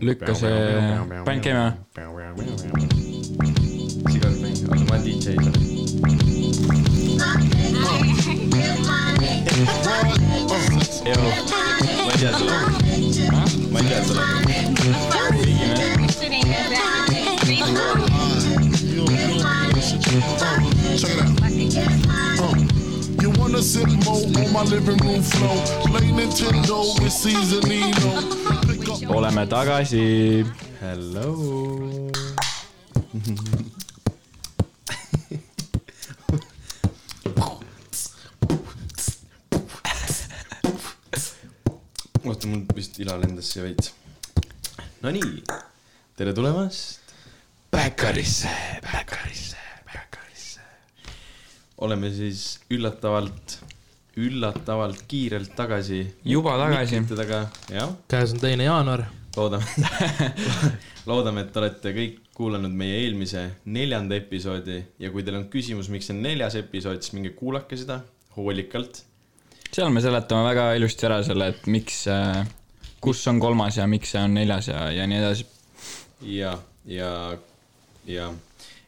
lükka see bänd käima. sigaret mäng, oota ma olen DJ seal. ma ei tea seda, ma ei tea seda. Check it out. You wanna sit more on my living room floor? Play Nintendo with seasonino. Oleme tagasi. Hello. oota, mul vist ila lendas siia veits. Nonii, tere tulemast Bäkkarisse, Bäkkarisse, Bäkkarisse. oleme siis üllatavalt, üllatavalt kiirelt tagasi. Juba tagasi. käes on teine jaanuar. loodame, loodame, et olete kõik kuulanud meie eelmise neljanda episoodi ja kui teil on küsimus, miks see on neljas episood, siis minge kuulake seda hoolikalt. seal me seletame väga ilusti ära selle, et miks, kus on kolmas ja miks see on neljas ja, ja nii edasi. ja, ja, ja,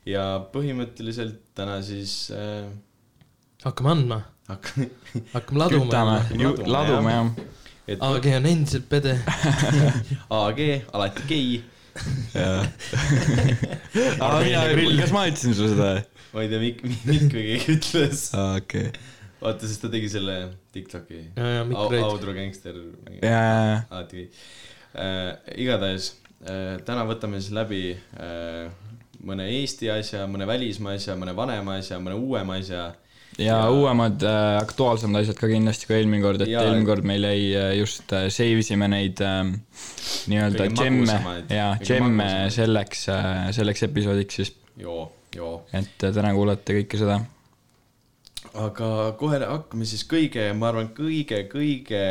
ja põhimõtteliselt täna siis äh, hakkame andma, hakkame, hakkame laduma kütame jälle., ladume jah. et AG on endiselt pede. AG alati gei, kas ma ütlesin sulle seda? ma ei tea, Mikk, Mikk või keegi ütles. okei. vaata, sest ta tegi selle Tiktoki ja, ja Mikk Au- Reit. Outro Gangster. ja, ja, alati kõik äh,. igatahes äh, täna võtame siis läbi äh, mõne Eesti asja, mõne välismaa asja, mõne vanema asja, mõne uuema asja. Ja uuemad äh, aktuaalsemad asjad ka kindlasti kui eelmine kord, et Jaa, eelmine kord meil jäi äh, just äh, save isime neid äh, nii-öelda džemme ja džemme selleks, selleks episoodiks siis, et äh, täna kuulate kõike seda. aga kohe hakkame siis kõige, ma arvan, kõige, kõige,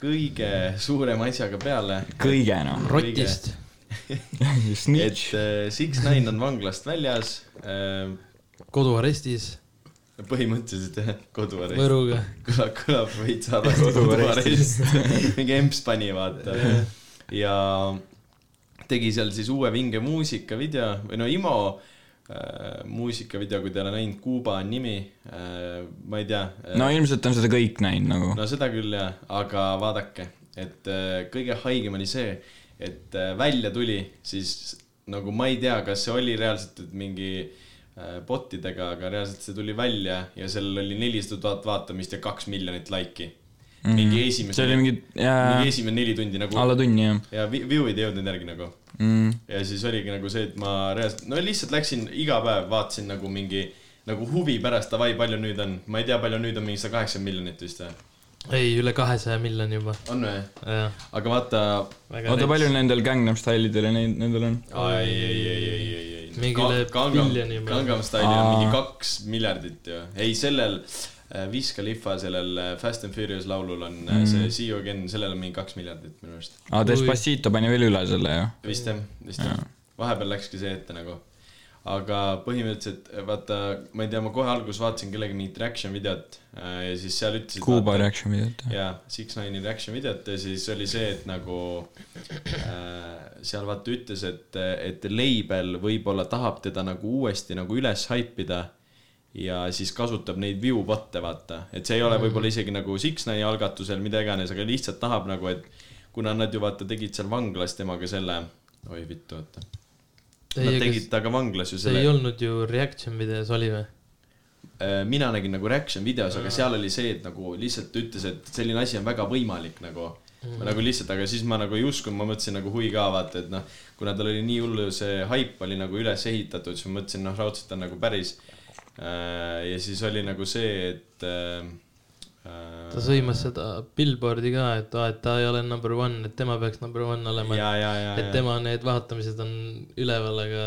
kõige suurema asjaga peale. kõige noh, rotist. et äh, Six Nine on vanglast väljas äh,. koduarestis, põhimõtteliselt jah, koduarest. Võruga. kõlab, kõlab veits halvasti. Koduarest. mingi emps pani, vaata. ja tegi seal siis uue vinge muusikavideo või no Imo äh, muusikavideo, kui te ei ole näinud, Kuuba on nimi äh,. ma ei tea äh, no ilmselt on seda kõik näinud nagu. no seda küll jah, aga vaadake, et äh, kõige haigem oli see, et äh, välja tuli siis nagu ma ei tea, kas see oli reaalselt et mingi äh, bot idega, aga reaalselt see tuli välja ja sellel oli nelisada tuhat vaatamist ja kaks miljonit laiki. mingi esimene, see oli mingi, jaa mingi, esimene neli tundi nagu alla tunni jah ja vi- view'id ei jõudnud järgi nagu. mm.. ja siis oligi nagu see, et ma reaalselt, no lihtsalt läksin iga päev vaatasin nagu mingi nagu huvi pärast, davai, palju nüüd on, ma ei tea, palju nüüd on, mingi sada kaheksakümmend miljonit vist või? ei, üle kahesaja miljoni juba. on või? aga vaata, oota, palju nendel Gangnam Style'idel ja neid, nendel on? ei, ei, ei, ei, ei, ei. Mingi üle biljoni juba. Gangnam Style'il on mingi kaks miljardit ju. ei, sellel äh, Wiz Khalifa, sellel äh, Fast and Furious laulul on mm. see See You Again, sellel on mingi kaks miljardit minu arust. aa, Despacito pani veel üle selle ju. vist jah, vist jah. vahepeal läkski see ette nagu. aga põhimõtteliselt vaata, ma ei tea, ma kohe alguses vaatasin kellegi mingit reaction videot äh, ja siis seal ütlesid. Kuuba reaction videot. jaa, Six Nine'i reaction videot ja siis oli see, et nagu äh, seal vaata ütles, et, et label võib-olla tahab teda nagu uuesti nagu üles haipida ja siis kasutab neid view bot'e vaata, et see ei ole võib-olla isegi nagu Six Nine'i algatusel mida iganes, aga lihtsalt tahab nagu, et kuna nad ju vaata tegid seal vanglas temaga selle, oi vittu, oota. Nad tegid aga temaga vanglas ju see ei selle, olnud ju reaction videos oli või? mina nägin nagu reaction videos, aga seal oli see, et nagu lihtsalt ütles, et selline asi on väga võimalik nagu mm.. nagu lihtsalt, aga siis ma nagu ei uskunud, ma mõtlesin nagu huvi ka vaata, et noh, kuna tal oli nii hullu see haip oli nagu üles ehitatud, siis ma mõtlesin, noh, raudselt on nagu päris. ja siis oli nagu see, et äh,. ta sõimas seda Billboardi ka, et aa, et ta ei ole number one, et tema peaks number one olema. ja, ja, et tema need vaatamised on üleval, aga,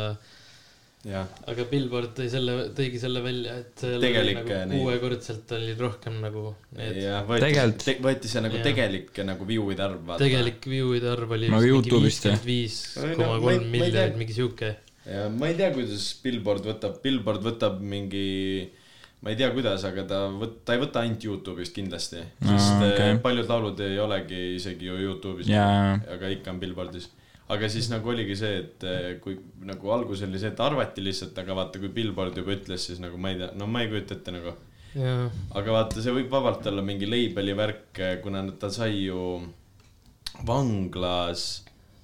aga Billboard tõi selle, tõigi selle välja, et Tegelik, nagu neid- kuuekordselt oli rohkem nagu need ja võeti Tegelikult- te,, võeti see nagu Jaa. tegelik nagu view'ide arv vaata. tegelik view'ide arv oli Nagu vist mingi jah? viiskümmend viis no koma ma ei- kolm ma ei tea. miljonit, mingi sihuke. ja ma ei tea, kuidas Billboard võtab, Billboard võtab mingi, ma ei tea, kuidas, aga ta võt-, ta ei võta ainult Youtube'ist kindlasti Aa, sest okay. paljud laulud ei olegi isegi ju Youtube'is Jaa. aga ikka on Billboardis. Aga siis nagu oligi see, et eh, kui nagu algus oli see, et arvati lihtsalt, aga vaata, kui Billboard juba ütles, siis nagu ma ei tea, no ma ei kujuta ette nagu. aga vaata, see võib vabalt olla mingi label'i värk, kuna ta sai ju vanglas,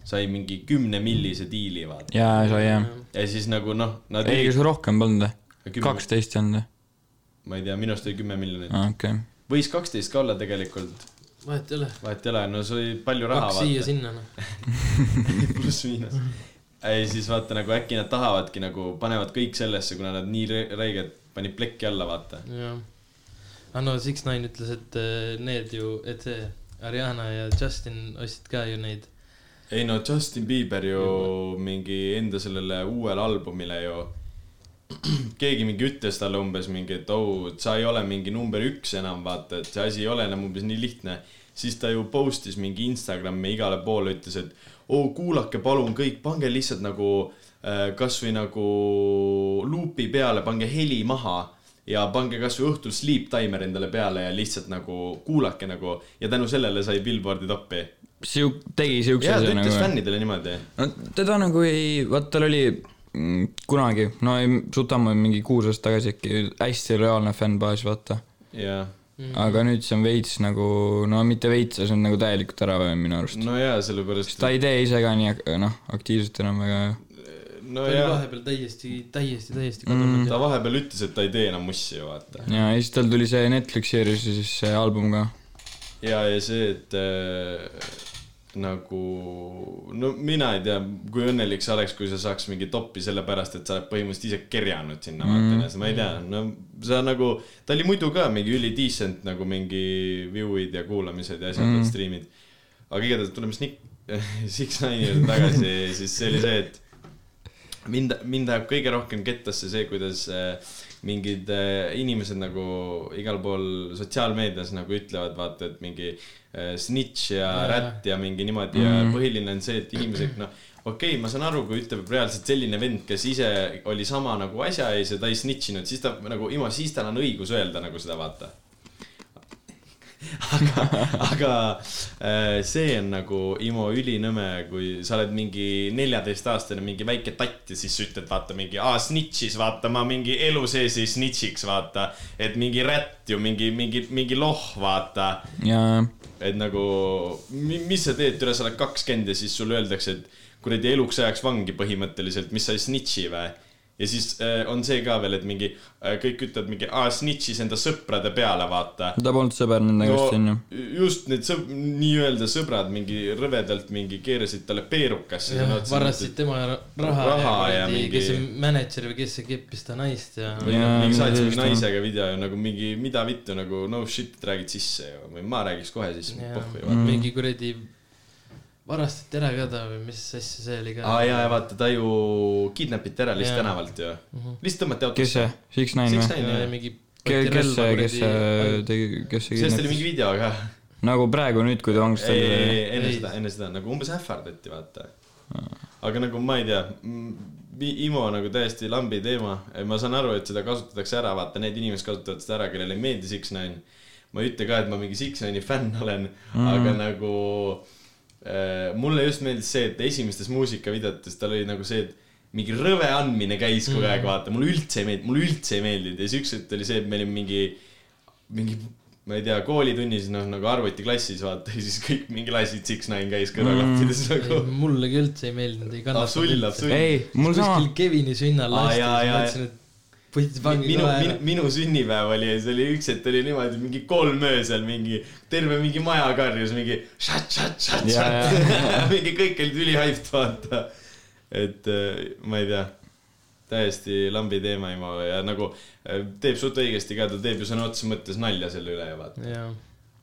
sai mingi kümnemillise diili, vaata. jaa, sai jah. ja siis nagu noh, nad ei, ega sul rohkem polnud või? Kaksteist ei olnud või? ma ei tea, minu arust oli kümme miljonit. aa, okei. võis kaksteist ka olla tegelikult, vahet ei ole. vahet ei ole, no see oli palju raha, kaks siia-sinna, noh. pluss-miinus. ei, siis vaata nagu äkki nad tahavadki nagu, panevad kõik sellesse, kuna nad nii räigelt panid plekki alla, vaata. jah. aga no Six Nine ütles, et eh, need ju, et see Ariana ja Justin ostsid ka ju neid. ei no Justin Bieber ju mingi enda sellele uuele albumile ju keegi mingi ütles talle umbes mingi, et oh, sa ei ole mingi number üks enam, vaata, et see asi ei ole enam umbes nii lihtne. siis ta ju post'is mingi Instagrami igale poole, ütles, et oo, kuulake palun kõik, pange lihtsalt nagu äh, kasvõi nagu luupi peale, pange heli maha ja pange kasvõi õhtul sleep timer endale peale ja lihtsalt nagu kuulake nagu ja tänu sellele sai Billboardi toppi. Siuk-, tegi siukse jaa, ta asja ütles nagu. fännidele niimoodi no teda nagu ei, vaat tal oli kunagi, no ei, suht ammu, mingi kuus aastat tagasi äkki, hästi reaalne fännbaas, vaata. jaa, aga nüüd see on veits nagu, no mitte veits, see on nagu täielikult ära väenud minu arust. no jaa, sellepärast. ta ei tee ise ka nii, noh, aktiivselt enam väga. no ta oli vahepeal täiesti, täiesti, täiesti kadunud ta ja vahepeal ütles, et ta ei tee enam mussi ju vaata. ja, ja siis tal tuli see Netflixi seeris ja siis see album ka. ja, ja see, et äh, nagu, no mina ei tea, kui õnnelik sa oleks, kui sa saaks mingi topi sellepärast, et sa oled põhimõtteliselt ise kerjanud sinna mm., vaata ennast, ma ei tea, no sa nagu, ta oli muidu ka mingi üli decent nagu mingi view'id ja kuulamised ja asjad mm., stream'id. aga igatahes tuleme Snick, Six Nine'i juurde tagasi, siis see oli see, et mind, mind ajab kõige rohkem kettasse see, kuidas äh, mingid äh, inimesed nagu igal pool sotsiaalmeedias nagu ütlevad, vaata, et mingi äh, snitch ja Jaa. rätt ja mingi niimoodi ja põhiline on see, et inimesed, noh, okei okay,, ma saan aru, kui ütleb reaalselt selline vend, kes ise oli sama nagu asja ees ja ta ei snitch inud, siis ta nagu, Imo, siis tal on õigus öelda nagu seda, vaata aga, aga äh, see on nagu Imo ülinõme, kui sa oled mingi neljateistaastane, mingi väike tatt ja siis ütled, vaata mingi, aa snitch'is, vaata ma mingi elu sees ei snitch'iks, vaata. et mingi rätt ju mingi, mingi, mingi loh, vaata. et nagu, mis sa teed, türa, sa oled kakskümmend ja siis sulle öeldakse, et kuradi eluks ajaks vangi põhimõtteliselt, mis sa ei snitch'i või ja siis äh, on see ka veel, et mingi äh, kõik ütlevad mingi, aa snitch'is enda sõprade peale, vaata ta polnud sõber nendega vist onju. just need sõb-, nii-öelda sõbrad mingi rõvedalt mingi keerasid talle peerukasse. jah, varastasid tema ra- raha, Raha ja ja mingi mingi-, kes see mänedžer või kes see keppis ta naist ja või noh, mingi saatis mingi naisega video ja nagu mingi, mida vittu nagu no shit, räägid sisse ju või ma räägiks kohe siis, ja pohhu ju Mm. mingi kuradi varastati ära ka ta või mis asja see oli ka. aa jaa, ja vaata, ta ju kidnapiti ära lihtsalt tänavalt ju. lihtsalt tõmmati autosse. kes see, Six Nine Six või? Mingi. kes see, kes see tegi, kes see sellest oli mingi video ka. nagu praegu nüüd, kui ta vangist ei, ei, enne seda, enne seda nagu umbes ähvardati, vaata. aga nagu ma ei tea, IMO nagu täiesti lambi teema, ma saan aru, et seda kasutatakse ära, vaata, need inimesed kasutavad seda ära, kellele ei meeldi Six Nine. ma ei ütle ka, et ma mingi Six Nine'i fänn olen mm., aga nagu mulle just meeldis see, et esimestes muusikavideotes tal oli nagu see, et mingi rõve andmine käis kogu aeg, vaata, mulle üldse ei meeldinud, mulle üldse ei meeldinud ja siis ükskord oli see, et me olime mingi, mingi ma ei tea, koolitunnis, noh nagu arvutiklassis vaata ja siis kõik mingi lasid Six Nine käis kõrvaklappides mm. nagu. mullegi üldse ei meeldinud, ei kannatanud. sul. ei, mul sama kuskil, Kevini sünnal lasti, siis mõtlesin, et võttis vangi minu, kohe minu ära., minu sünnipäev oli ja see oli üks hetk oli niimoodi mingi kolm öösel mingi terve mingi maja karjus mingi šat, šat, šat, šat. mingi kõik olid ülihyped vaata. et äh, ma ei tea, täiesti lambi teema Imo ja nagu äh, teeb suht õigesti ka, ta teeb ju sõna otseses mõttes nalja selle üle ja vaata.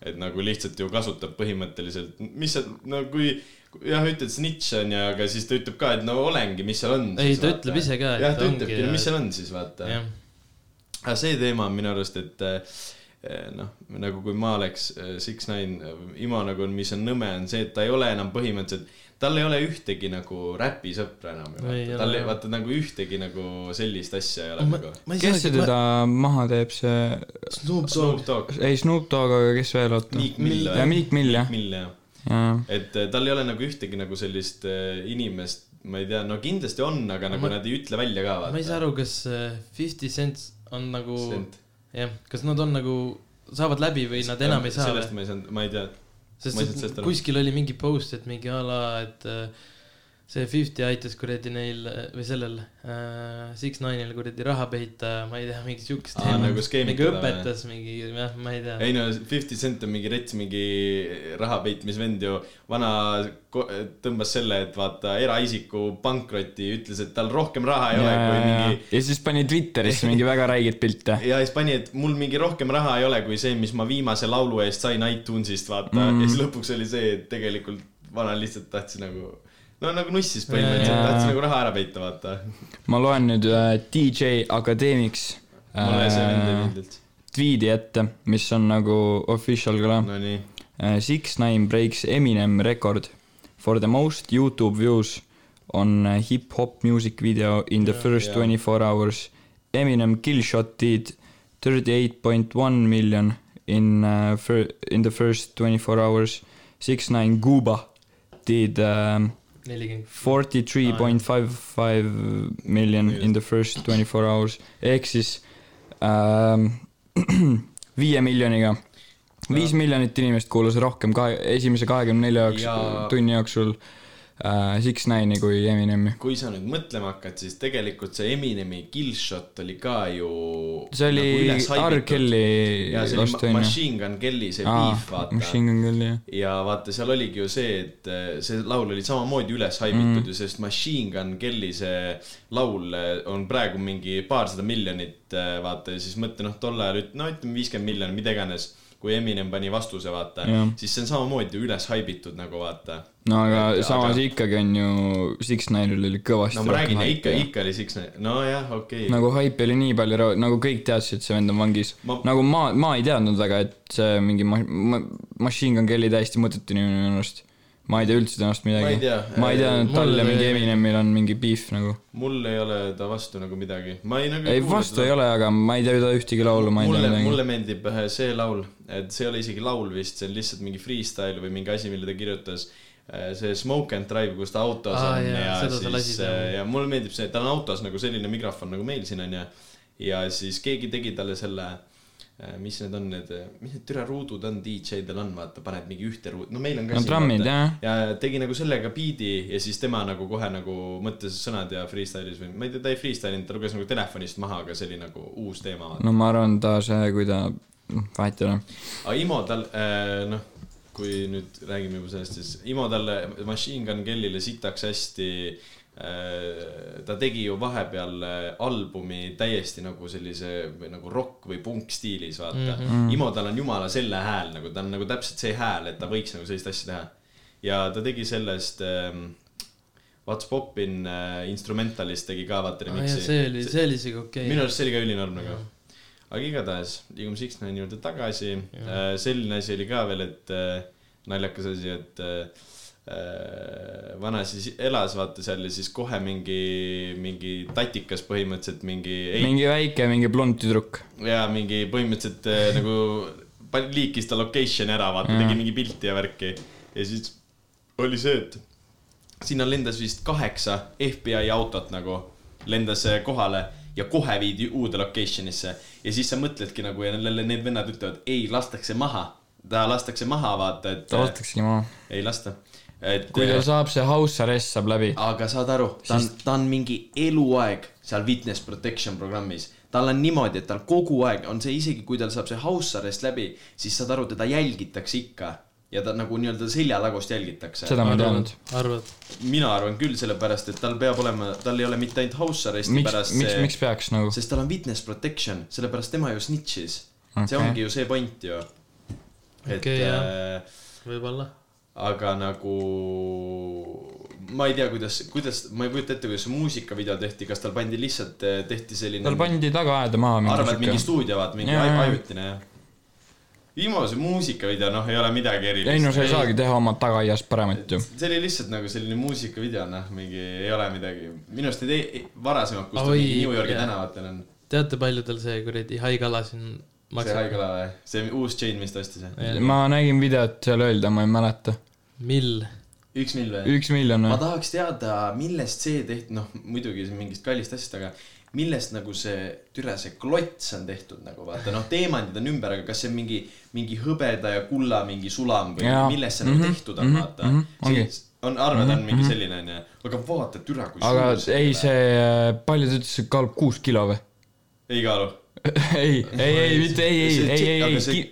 Et nagu lihtsalt ju kasutab põhimõtteliselt, mis sa, no kui jah, ütled snitš on ju, aga siis ta ütleb ka, et no olengi, mis seal on. Ei, ta ütleb ise ka, jah, ta ütlebki ja-, mis seal on siis vaata. aga see teema on minu arust, et eh, noh, nagu kui ma oleks eh, Six Nine, Imo nagu, mis on nõme, on see, et ta ei ole enam põhimõtteliselt, tal ei ole ühtegi nagu räpisõpra enam ju vaata, tal ei, vaata nagu ühtegi nagu sellist asja ei ole ma nagu. ma ei kes see teda maha teeb, see, Snoop Dogg, ei Snoop Dogg, aga kes veel, oota. Meek Mill ja Meek Mill jah. Et eh, tal ei ole nagu ühtegi nagu sellist eh, inimest, ma ei tea, no kindlasti on, aga nagu Ma- nad ei ütle välja ka, ma ei saa vaata. aru, kas äh, Fifty Cents on nagu, jah, kas nad on nagu, saavad läbi või nad enam ei saa sellest või? ma ei saanud, ma ei tea. Sest et kuskil oli mingi post, et mingi a la, et äh, see Fifty aitas kuradi neil äh, või sellel äh, Six Nine'il kuradi raha peita, ma ei tea, mingi siukest Aa, nagu mingi või? õpetas mingi, jah, ma ei tea. ei no Fifty Cent on mingi rets, mingi raha peitmisvend ju. vana tõmbas selle, et vaata eraisiku pankrotti, ütles, et tal rohkem raha ei ole kui mingi ja siis pani Twitterisse mingi väga räigeid pilte. ja siis pani, et mul mingi rohkem raha ei ole kui see, mis ma viimase laulu eest sain iTunesist, vaata Mm. mm.. ja siis lõpuks oli see, et tegelikult vana lihtsalt tahtis nagu, no nagu nussis põhimõtteliselt, tahtis nagu raha ära peita, vaata. ma loen nüüd äh, DJ Academics mulle see vend ei äh, meeldinud. tweet'i ette, mis on nagu official ka. Nonii, Six Nine breaks Eminem record for the most Youtube views on uh, hip-hop music video in the Yeah, first yeah. 24 hours. Eminem Killshot did 38.1 million in uh, in the first 24 hours. Six Nine Gooba did um, nelikümmend. 43.55 million in the first 24 hours ehk siis ähm, viie miljoniga. viis miljonit inimest kuulas rohkem kahe, esimese kahekümne nelja Ja- ja... tunni jooksul äh, Six Nine'i kui Eminemi. kui sa nüüd mõtlema hakkad, siis tegelikult see Eminemi Killshot oli ka ju. see oli R. Kelly ja see oli. Machine Gun Kelly see beef, vaata. Machine Gun Kelly jah. ja vaata, seal oligi ju see, et eh, see laul oli samamoodi üles haibitud mm. ju, sest Machine Gun Kelly see laul eh, on praegu mingi paarsada miljonit, vaata ja siis mõtle noh, tol ajal no ütleme viiskümmend miljonit, mida iganes. Kui Eminem pani vastuse, vaata siis see on samamoodi üles haibitud nagu vaata. no aga Et- samas aga- ikkagi on ju Six Nine'il oli kõvasti no ma räägin, ikka, ikka oli Six Nine, nojah, okei okay.. nagu haipi oli nii palju, nagu kõik teadsid, et see vend on vangis Ma- nagu ma, ma ei teadnud väga, et see mingi ma-, ma-, Machine Gun Kelly täiesti mõttetu inimene minu arust. Ma ei tea üldse temast midagi. Ma ei tea. ma ei teadnud, et tal ja mingi Eminemil on mingi beef nagu. mul ei ole ta vastu nagu midagi, ma ei nagu ei, vastu ei ole, aga ma ei tea ta ühtegi laulu, ma ei mulle tea, midagi. mulle meeldib äh, see laul, et see ei ole isegi laul vist, see on lihtsalt mingi freestyle või mingi asi, mille ta kirjutas. see Smoke and Drive, kus ta autos Aa, on jaa, ja seda sa siis äh, jah. ja mulle meeldib see, tal on autos nagu selline mikrofon nagu meil siin on ju. ja siis keegi tegi talle selle, mis need on need, mis need türa ruudud on DJ-del on, vaata, paned mingi ühte ruudu, no meil on ka no trummid jah. ja tegi nagu sellega biidi ja siis tema nagu kohe nagu mõtles sõnad ja freestyle'is või ma ei tea, ta ei freestyle inud, ta luges nagu telefonist maha, aga see oli nagu uus teema. no ma arvan, ta see, kui ta, vahet ei ole. aga Imo tal, noh, kui nüüd räägime juba sellest, siis Imo talle Machine Gun Kellyle sitaks hästi. Ta tegi ju vahepeal äh, albumi täiesti nagu sellise või nagu rock või punk stiilis, vaata mm. -hmm. Imo tal on jumala selle hääl nagu, ta on nagu täpselt see hääl, et ta võiks nagu sellist asja teha. ja ta tegi sellest ähm, What's Poppin äh, instrumentalist tegi ka vaata remix'i. see oli, see oli isegi okei minu. arust see oli ka ülinorm nagu. aga igatahes liigume Six Nine'i juurde tagasi. selline asi oli ka veel, et äh, naljakas asi, et äh, äh, vana siis elas vaata seal ja siis kohe mingi, mingi tatikas põhimõtteliselt mingi. mingi väike, mingi blond tüdruk. ja mingi põhimõtteliselt äh, nagu liikis ta location'i ära, vaata Mm. tegi mingi pilti ja värki. ja siis oli see, et sinna lendas vist kaheksa FBI autot nagu, lendas äh, kohale ja kohe viidi uude location'isse. ja siis sa mõtledki nagu ja need vennad ütlevad, ei, lastakse maha. ta lastakse maha, vaata, et ta lastaksegi maha. ei lasta. Et kui ta saab see house arrest saab läbi. aga saad aru, ta on, ta on mingi eluaeg seal witness protection programmis. tal on niimoodi, et tal kogu aeg on see, isegi kui tal saab see house arrest läbi, siis saad aru, teda jälgitakse ikka. ja ta nagu nii-öelda seljatagust jälgitakse. seda ma ei teadnud. arvad? mina arvan küll, sellepärast et tal peab olema, tal ei ole mitte ainult house arrest'i miks, pärast miks, see, miks peaks nagu? sest tal on witness protection, sellepärast tema ju snitch'is okay.. see ongi ju see point ju. et Okei, jah. äh, võib-olla. Aga nagu ma ei tea, kuidas, kuidas, ma ei kujuta ette, kuidas see muusikavideo tehti, kas tal pandi lihtsalt, tehti selline. tal pandi tagaaeda maha arvad mingi stuudio, vaata mingi ajutine jah. viimase muusikavideo, noh, ei ole midagi erilist. ei no sa ei saagi teha oma tagaaiast paremat ju. see oli lihtsalt nagu selline muusikavideo, noh, mingi ei ole midagi, minu arust need ei- varasemad, kus ta mingi New Yorgi tänavatel on. teate, palju tal see kuradi haigala siin see haigla või, see uus chain, mis ta ostis või? ma nägin videot seal öelda, ma ei mäleta. mill. üks või? üks miljon ma või? tahaks teada, millest see tehti, noh muidugi see mingist kallist asjast, aga millest nagu see, türa see klots on tehtud nagu vaata, noh teemandid on ümber, aga kas see on mingi, mingi hõbeda ja kulla mingi sulam või Jaa. millest see nagu Mhm, tehtud on, mhm, vaata mhm, ongi.. on, arvad, on mingi selline onju, aga vaata, türa kui aga suur ei, on. see, palju ta ütles, see kaalub kuus kilo või? ei kaalu. ei, ei, ei, mitte ei, ei, See- ei, ei, ei see-,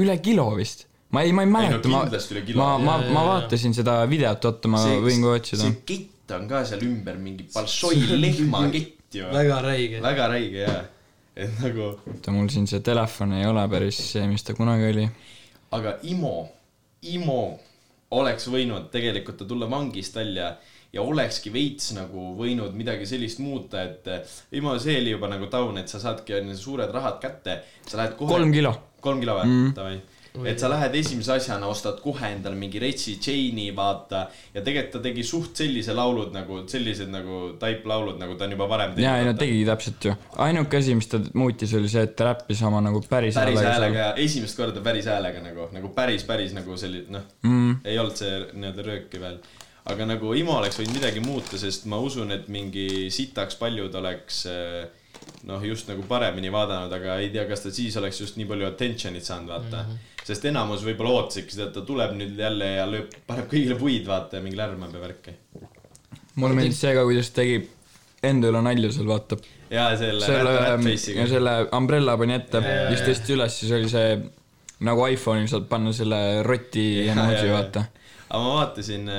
üle kilo vist. ma ei, ma ei no mäleta, ma, kilo. ma, ma ma jaa, vaatasin seda videot, oota, ma võin kohe otsida see. kett on ka seal ümber mingi Balšoi lehmakett ju. väga räige. väga räige jaa. et nagu, oota, mul siin see telefon ei ole päris see, mis ta kunagi oli. aga Imo, Imo oleks võinud tegelikult ta tulla vangist välja ja olekski veits nagu võinud midagi sellist muuta, et eh, Imo, see oli juba nagu taun, et sa saadki onju suured rahad kätte, sa lähed kohe. kolm kilo. kolm kilo või? davai. et sa lähed esimese asjana, ostad kohe endale mingi retsi chain'i, vaata. ja tegelikult ta tegi suht sellise laulud nagu, sellised nagu type laulud, nagu ta on juba varem ja, ei no. tegigi täpselt ju. ainuke asi, mis ta muutis, oli see, et ta räppis oma nagu päris päris häälega häälega seal. ja esimest korda päris häälega nagu, nagu päris, päris nagu selline, noh Mm. ei olnud see nii-öelda rööki veel. Aga nagu Imo oleks võinud midagi muuta, sest ma usun, et mingi sitaks paljud oleks eh, noh, just nagu paremini vaadanud, aga ei tea, kas ta siis oleks just nii palju attention'it saanud, vaata mm. -hmm. sest enamus võib-olla ootasidki seda, et ta tuleb nüüd jälle ja lööb, paneb kõigile puid, vaata ja mingi lärmab ja värki. mulle meeldis see ka, kuidas ta tegi enda üle nalja seal, vaata. ja selle, selle rat-, ja ratface'iga. selle umbrella pani ette siis tõstis üles, siis oli see nagu iPhone'il saad panna selle roti emoji, vaata. aga ma vaatasin,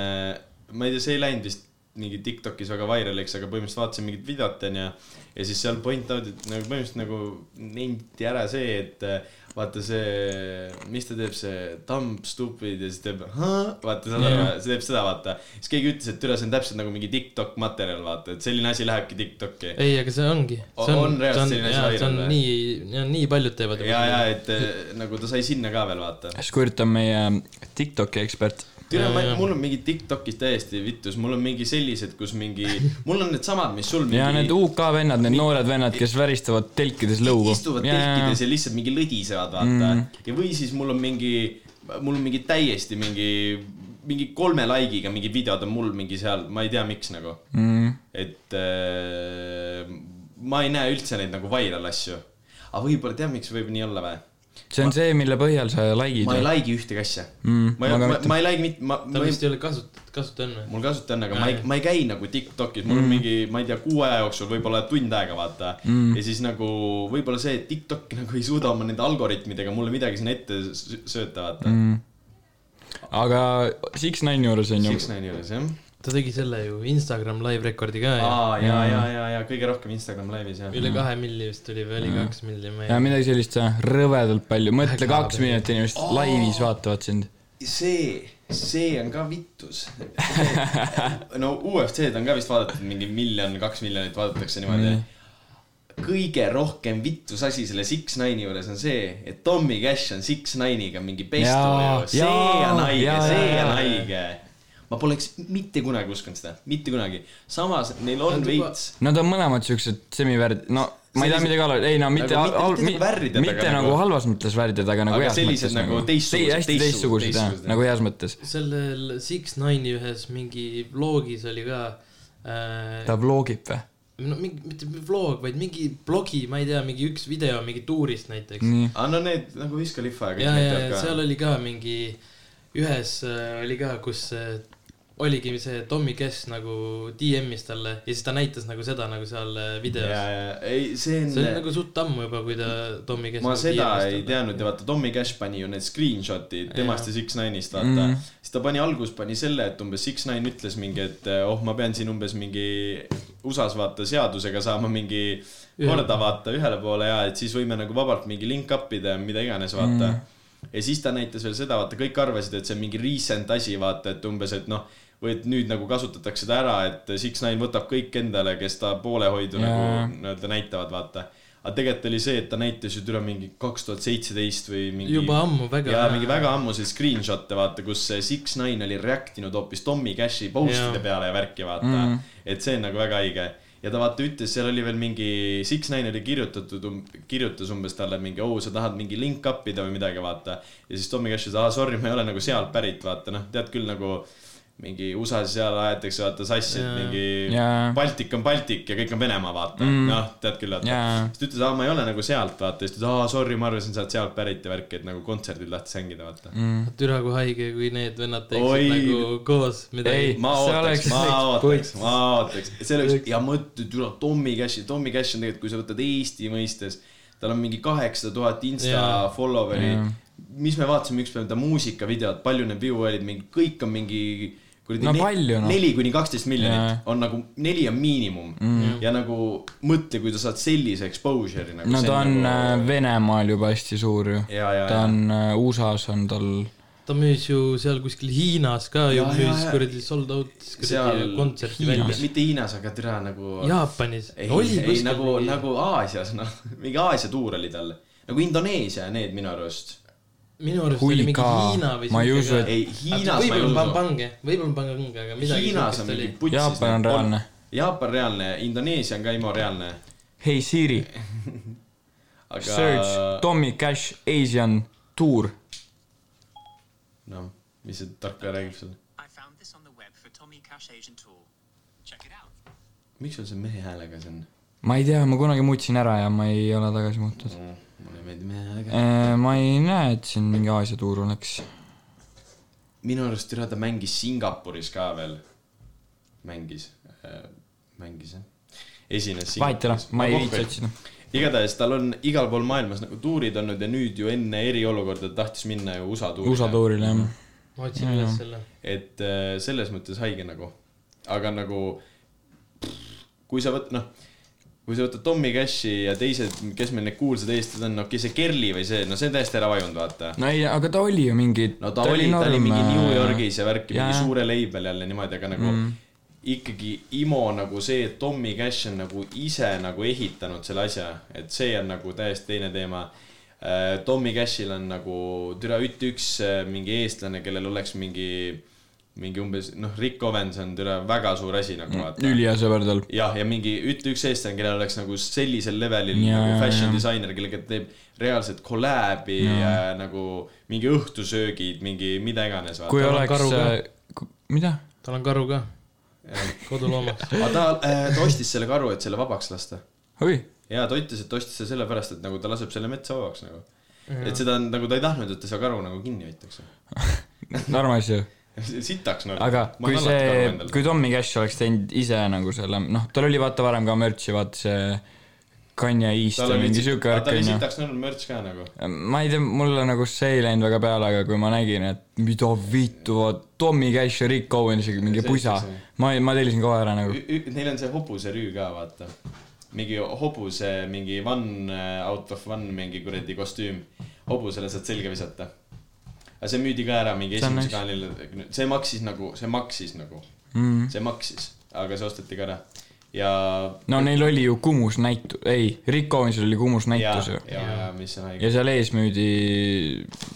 ma ei tea, see ei läinud vist mingi Tiktokis väga vairaliks, aga põhimõtteliselt vaatasin mingit videot onju. ja siis seal point out, et nagu põhimõtteliselt nagu nenti ära see, et äh, vaata see, mis ta teeb, see thumb stupid ja siis teeb, vaata saad aru Jah., see teeb seda, vaata. siis keegi ütles, et türa, see on täpselt nagu mingi Tiktok materjal, vaata, et selline asi lähebki Tiktoki. ei, aga see ongi. O- on reaalselt selline asi see on viral nii, nii paljud teevad. ja, ja et äh, nagu ta sai sinna ka veel vaata. siis Kurt on meie Tiktoki ekspert. Ja, ja. mul on mingi Tiktokis täiesti vittus, mul on mingi sellised, kus mingi, mul on needsamad, mis sul mingi ja need UK vennad, need noored vennad, kes väristavad telkides lõugu. istuvad telkides ja lihtsalt mingi lõdisevad, vaata mm.. ja või siis mul on mingi, mul on mingi täiesti mingi, mingi kolme like'iga mingi videod on mul mingi seal, ma ei tea, miks nagu. mm.. et äh, ma ei näe üldse neid nagu viral asju. aga võib-olla tead, miks võib nii olla või? See on see, mille põhjal sa like'id ma ei. like'i ühtegi asja Mm, ma ei, ma ma, ma ei like mitte, ma, tal ma vist ei ole kasut-, kasutaja on või? mul kasuta on, aga Jaa, ma ei ma ei käi nagu Tiktokis, mul on mingi, ma ei tea, kuu aja jooksul võib-olla tund aega, vaata mm.. ja siis nagu võib-olla see, et Tiktok nagu ei suuda oma nende algoritmidega mulle midagi sinna ette sööta, vaata mm.. aga Six-Nine juures on ju Six, Nine'i juures, jah. Ta tegi selle ju Instagram live record'i ka ja aa, ja, ja, ja, ja kõige rohkem Instagram laivis, jah. üle kahe milli vist tuli või oli kaks milli, ma ja ei midagi sellist rõvedalt palju, mõtle, kaks miljonit inimest laivis vaatavad sind. see, see on ka vittus. no UFC-d on ka vist vaadatud mingi miljon, kaks miljonit vaadatakse niimoodi. Nii. kõige rohkem vittus asi selle Six Nine'i juures on see, et Tommy Cash on Six Nine'iga mingi ju, see on haige see on haige. Ma poleks mitte kunagi uskunud seda, mitte kunagi. samas neil on Nad veits, Nad on mõlemad siuksed semivärd-, no ma ei tea midagi halba, ei no mitte Nagu mitte- hal- mitte mi- nagu värvided, mitte nagu nagu- halvas mõttes värdjad, aga nagu Aga heas sellised mõttes nagu teistsugused, hästi teistsugused, jah, nagu heas mõttes. sellel Six Nine'i ühes mingi vlogis oli ka äh, ta vlogib või? no mingi, mitte vlog, vaid mingi blogi, ma ei tea, mingi üks video mingi tuurist näiteks. nii, aga no need nagu Wiz Khalifa ja kõik ja, ja, näitavad ja seal ka. oli ka mingi, ühes äh, oli ka, kus äh, oligi see Tommy Cash nagu DM-is talle ja siis ta näitas nagu seda nagu seal äh, ja, videos. ja, ei, see see oli on, nagu suht ammu juba, kui ta Tommy Cash. ma seda ei teadnud ja vaata, Tommy Cash pani ju need screenshot'id temast ja Six Nine'ist, vaata Mhm. siis ta pani alguses pani selle, et umbes Six Nine ütles mingi, et oh, ma pean siin umbes mingi USA-s vaata seadusega saama mingi korda vaata ühele poole ja et siis võime nagu vabalt mingi link up ida ja mida iganes vaata mm.. Ja siis ta näitas veel seda, vaata kõik arvasid, et see on mingi recent asi, vaata, et umbes, et noh, või et nüüd nagu kasutatakse seda ära, et Six Nine võtab kõik endale, kes ta poolehoidu Jaa. nagu nii-öelda näitavad, vaata aga tegelikult oli see, et ta näitas ju üle mingi kaks tuhat seitseteist või mingi juba ammu väga. ja mingi väga ammuseid screenshot'e vaata, kus Six Nine oli react inud hoopis Tommy Cashi post'ide Jaa. peale ja värki vaata Mm. mm.. et see on nagu väga haige. Ja ta vaata ütles, seal oli veel mingi, Six Nine oli kirjutatud, kirjutas umbes talle mingi, oo, sa tahad mingi link up ida või midagi, vaata. ja siis Tommy Cash ütles, aa sorry, ma ei ole nagu sealt pärit, vaata noh, tead küll nagu mingi USA-s seal aetakse vaata sassi, et mingi Jaa. Baltik on Baltik ja kõik on Venemaa, vaata Mm. noh, tead küll, vaata Jaa. siis ta ütles, aa, ma ei ole nagu sealt, vaata, siis ta ütles, aa, sorry, ma arvasin, sa oled sealt pärit ja värk, et nagu kontserdil tahtis hängida, vaata mm.. türa kui haige, kui need vennad Oi. teeksid nagu koos midagi. ma ootaks oleks, ma ootaks ma ootaks, see oleks ja mõtle, tule Tommy Cashi, Tommy Cash on tegelikult, kui sa võtad Eesti mõistes, tal on mingi kaheksasada tuhat insta Jaa. follower'i Jaa.. mis me vaatasime ükspäev ta muusikavideot, palju need view olid, mingi kõik on mingi kuradi No palju, noh. neli kuni kaksteist miljonit on nagu, neli on miinimum mm.. ja nagu mõtle, kui sa saad sellise exposure'i nagu. no ta on äh, Venemaal juba hästi suur ju. ja, ja, ta ja, on äh, USA-s on tal, ta müüs ju seal kuskil Hiinas ka ju Jaa, jaa, müüs kuradi sold out Seal kontserti välja. mitte Hiinas, aga türa nagu. Jaapanis. ei, oli ei kuskil nagu, nagu Aasias, noh, mingi Aasia tuur oli tal. nagu Indoneesia ja need minu arust. Minu arust Hui oli mingi. Hiina või Ma ei usu, et- ei, Hiinas ma ei usu. pange, võib-olla pange kunagi, aga midagi Hiinas on mingi putsis. Jaapan on reaalne.. Jaapan reaalne, Indoneesia on ka IMO reaalne. hei Siri, aga search Tommy Cash Asian tour. noh, mis see tarkvara räägib sulle? I found this on the web for Tommy Cash Asian Tour. Check it out. miks sul see mehe häälega see on? ma ei tea, ma kunagi muutsin ära ja ma ei ole tagasi muutnud. Mulle ei meeldi mehe häälega. ma ei näe, et siin mingi Aasia tuur oleks. minu arust üle ta mängis Singapuris ka veel. mängis, mängis jah. esines. vahet ei ole, ma ei viitsi otsida. igatahes tal on igal pool maailmas nagu tuurid olnud ja nüüd ju enne eriolukorda ta tahtis minna ju USA tuurile. USA tuurile jah. ma otsin üles selle. et äh, selles mõttes haige nagu, aga nagu kui sa võt-, noh, kui sa võtad Tommy Cashi ja teised, kes meil need kuulsad eestlased on, okei, see Kerli või see, no see on täiesti ära vajunud, vaata. no ei, aga ta oli ju mingi. no ta, ta oli, ta oli mingi New Yorgis ja värki, mingi suure label jälle niimoodi, aga nagu mm. ikkagi IMO nagu see, et Tommy Cash on nagu ise nagu ehitanud selle asja, et see on nagu täiesti teine teema. Tommy Cashil on nagu türa üt- üks äh, mingi eestlane, kellel oleks mingi, mingi umbes noh, Rick Owens on türa väga suur asi nagu vaata. ülihea sõber tal. jah, ja mingi ütle üks eestlane, kellel oleks nagu sellisel levelil Jaa, nagu fashion jaa. disainer, kellega teeb reaalselt kolläbi ja nagu mingi õhtusöögid, mingi mida iganes. kui oleks ka., mida? tal on karu ka, koduloomaks. aga ta, ta ostis selle karu, et selle vabaks lasta. ja ta ütles, et ta ostis selle sellepärast, et nagu ta laseb selle metsa vabaks nagu. et seda on nagu ta ei tahtnud, et ta seda karu nagu kinni hoitaks. armas ju. sitaks nagu. aga kui see, kui Tommy Cash oleks teinud ise nagu selle, noh, tal oli vaata varem ka mürtsi, vaata see Kanye East tal ja oli mingi siuke värk ta oli onju. sitaks nõrn mürts ka nagu. ma ei tea, mulle nagu see ei läinud väga peale, aga kui ma nägin, et mida vittu, Tommy Cash ja Rick Owensiga mingi See pusa ma, ma tellisin kohe ära nagu. Neil on see hobuserüü ka, vaata. mingi hobuse, mingi one out of one mingi kuradi kostüüm. hobusele saad selga visata. Aga see müüdi ka ära mingi esimese nice. kaanil, see maksis nagu, see maksis nagu, Mm. see maksis, aga see osteti ka ära. ja. no neil oli ju Kumus näitu-, ei, Rick Owensil oli Kumus näitus ju,. ja, ja mis on haige ja. seal ees müüdi